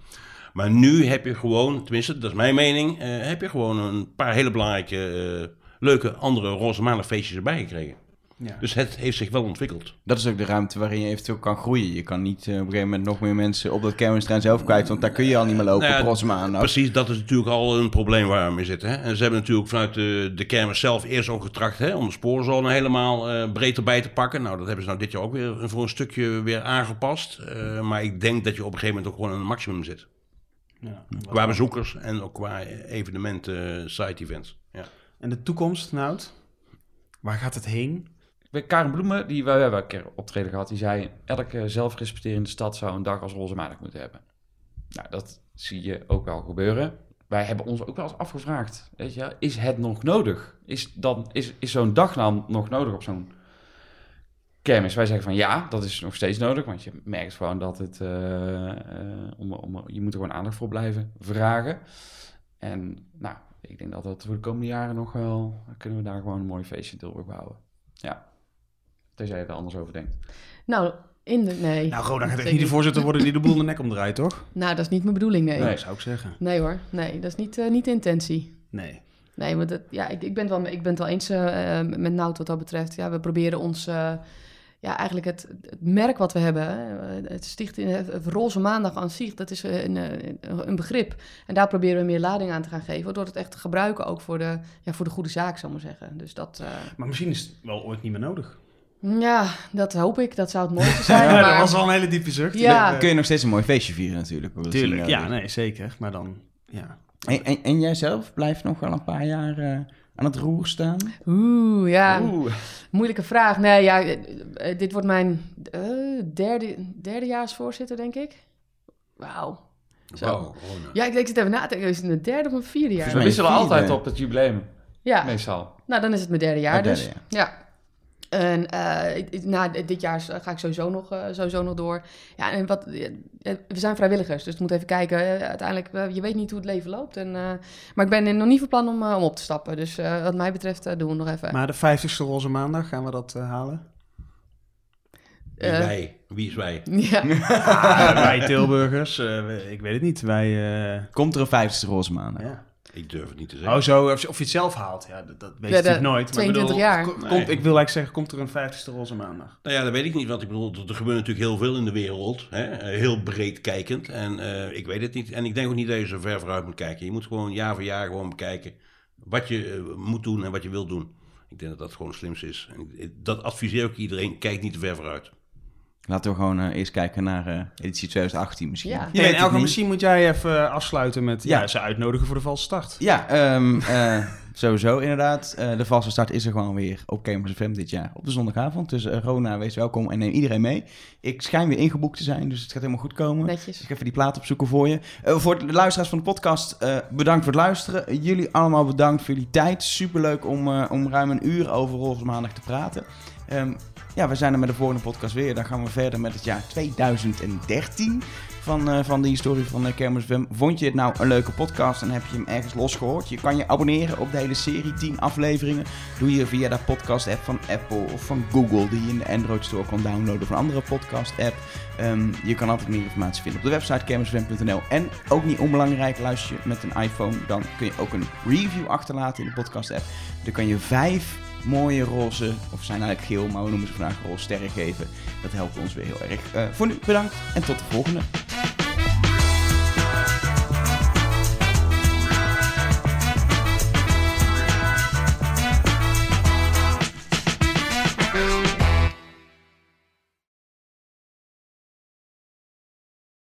Speaker 5: Maar nu heb je gewoon, tenminste, dat is mijn mening, eh, heb je gewoon een paar hele belangrijke, eh, leuke andere roze feestjes erbij gekregen.
Speaker 2: Ja.
Speaker 5: Dus het heeft zich wel ontwikkeld.
Speaker 1: Dat is ook de ruimte waarin je eventueel kan groeien. Je kan niet eh, op een gegeven moment nog meer mensen op dat kermisterrein zelf kwijt, want daar kun je al niet meer lopen
Speaker 5: Nou ja. Precies, dat is natuurlijk al een probleem waar we mee zitten. Hè? En ze hebben natuurlijk vanuit de, de kermis zelf eerst ook getracht hè, om de spoorzone helemaal eh, breed erbij te pakken. Nou, dat hebben ze nou dit jaar ook weer voor een stukje weer aangepast. Eh, maar ik denk dat je op een gegeven moment ook gewoon aan een maximum zit.
Speaker 2: Ja.
Speaker 5: Qua bezoekers en ook qua evenementen, side-events. Ja.
Speaker 2: En de toekomst, Nout? Waar gaat het heen?
Speaker 4: Karen Bloemen, die, we hebben een keer optreden gehad, die zei... elke zelfrespecterende stad zou een dag als roze maandag moeten hebben. Nou, dat zie je ook wel gebeuren. Wij hebben ons ook wel eens afgevraagd, weet je, is het nog nodig? Is, dan, is, is zo'n dag nou nog nodig op zo'n kermis? Wij zeggen van ja, dat is nog steeds nodig, want je merkt gewoon dat het... eh, eh, om, om, je moet er gewoon aandacht voor blijven vragen. En nou, ik denk dat dat voor de komende jaren nog wel... kunnen we daar gewoon een mooi feestje in Tilburg bouwen. Ja. Tenzij je er anders over denkt.
Speaker 3: Nou, in de... Nee.
Speaker 2: Nou, Roda gaat echt
Speaker 3: Zeker
Speaker 2: niet de voorzitter worden die de boel in de nek omdraait, toch?
Speaker 3: Nou, dat is niet mijn bedoeling, nee.
Speaker 2: Nee,
Speaker 3: Nee,
Speaker 2: zou ik zeggen.
Speaker 3: hoor. Nee, dat is niet, eh, niet de intentie.
Speaker 2: Nee.
Speaker 3: Nee, maar dat, ja, ik, ik, ben het wel, ik ben het wel eens eh, eh, met Nout wat dat betreft. Ja, we proberen ons... eh, ja, eigenlijk het, het merk wat we hebben, het stichting, het Roze Maandag aan zich, dat is een, een, een begrip. En daar proberen we meer lading aan te gaan geven, door het echt te gebruiken ook voor de, ja, voor de goede zaak, zou ik maar zeggen. Dus dat, eh,
Speaker 2: Maar misschien is het wel ooit niet meer nodig.
Speaker 3: Ja, dat hoop ik. Dat zou het mooiste zijn.
Speaker 2: Ja,
Speaker 3: maar...
Speaker 2: dat was al een hele diepe zucht.
Speaker 3: Ja.
Speaker 1: Dan kun je nog steeds een mooi feestje vieren natuurlijk. Dat
Speaker 2: Tuurlijk, ja, nee, zeker. Maar dan, ja.
Speaker 1: En, en, en jij zelf blijft nog wel een paar jaar eh, aan het roer staan?
Speaker 3: Oeh, ja.
Speaker 1: Oeh.
Speaker 3: Moeilijke vraag. Nee, ja, eh, eh, dit wordt mijn eh, derde, derdejaarsvoorzitter, denk ik. Wauw. Zo. Ja, ik, ik zit even na te denken. Is het mijn derde of mijn vierde jaar?
Speaker 4: We wisselen altijd op het jubileum.
Speaker 3: Ja.
Speaker 4: Meestal.
Speaker 3: Nou, dan is het mijn derde jaar dus.
Speaker 1: derde
Speaker 3: Ja. En eh, na dit jaar ga ik sowieso nog, eh, sowieso nog door. Ja, en wat, eh, we zijn vrijwilligers, dus we moeten even kijken. Uiteindelijk, je weet niet hoe het leven loopt. En, eh, maar ik ben nog niet van plan om, om op te stappen. Dus eh, wat mij betreft doen we nog even.
Speaker 2: Maar de 50ste Roze Maandag, gaan we dat halen?
Speaker 5: Wie is wij? Wie is wij?
Speaker 3: Ja.
Speaker 2: Ah, wij Tilburgers, eh, ik weet het niet. Wij, eh,
Speaker 1: Komt er een vijftigste roze maandag?
Speaker 2: ja.
Speaker 5: Ik durf het niet te zeggen.
Speaker 2: Oh, zo, of, of je het zelf haalt. Ja, dat, dat weet je natuurlijk nooit. Maar ik
Speaker 3: 22
Speaker 2: bedoel,
Speaker 3: jaar.
Speaker 2: ko- Komt,
Speaker 5: Nee.
Speaker 2: ik wil eigenlijk zeggen, komt er een 50ste Roze Maandag?
Speaker 5: Nou ja, dat weet ik niet, want ik bedoel, er gebeurt natuurlijk heel veel in de wereld. Hè? eh, Heel breed kijkend. En eh, ik weet het niet. En ik denk ook niet dat je zo ver vooruit moet kijken. Je moet gewoon jaar voor jaar gewoon bekijken wat je eh, moet doen en wat je wilt doen. Ik denk dat dat gewoon het slimste is. En ik- dat adviseer ik iedereen. Kijk niet te ver vooruit.
Speaker 1: Laten we gewoon eh, eerst kijken naar eh, editie 2018 misschien.
Speaker 3: Ja.
Speaker 1: Je
Speaker 2: Ja,
Speaker 1: weet
Speaker 2: Elke, misschien moet jij even afsluiten met
Speaker 1: Ja.
Speaker 2: ja. ze uitnodigen voor de valse start.
Speaker 1: Ja, ehm, eh, sowieso inderdaad. Eh, de vaste start is er gewoon weer op Gamers FM dit jaar op de zondagavond. Dus eh, Rona, wees welkom en neem iedereen mee. Ik schijn weer ingeboekt te zijn, dus het gaat helemaal goed komen.
Speaker 3: Netjes.
Speaker 1: Ik ga even die plaat opzoeken voor je. Eh, voor de luisteraars van de podcast, eh, bedankt voor het luisteren. Jullie allemaal bedankt voor jullie tijd. Superleuk om, eh, om ruim een uur over Roze Maandag te praten. Ehm, ja, we zijn er met de volgende podcast weer. Dan gaan we verder met het jaar 2013 van, eh, van de historie van uh. Vond je het nou een leuke podcast en heb je hem ergens losgehoord? Je kan je abonneren op de hele serie, 10 afleveringen. Doe je via de podcast-app van Apple of van Google, die je in de Android Store kan downloaden of een andere podcast-app. Ehm, je kan altijd meer informatie vinden op de website kermisfm.nl. En ook niet onbelangrijk, luister je met een iPhone, dan kun je ook een review achterlaten in de podcast-app. Dan kan je vijf mooie roze, of zijn eigenlijk geel, maar we noemen ze vandaag roze sterren geven. Dat helpt ons weer heel erg. Eh, voor nu bedankt en tot de volgende.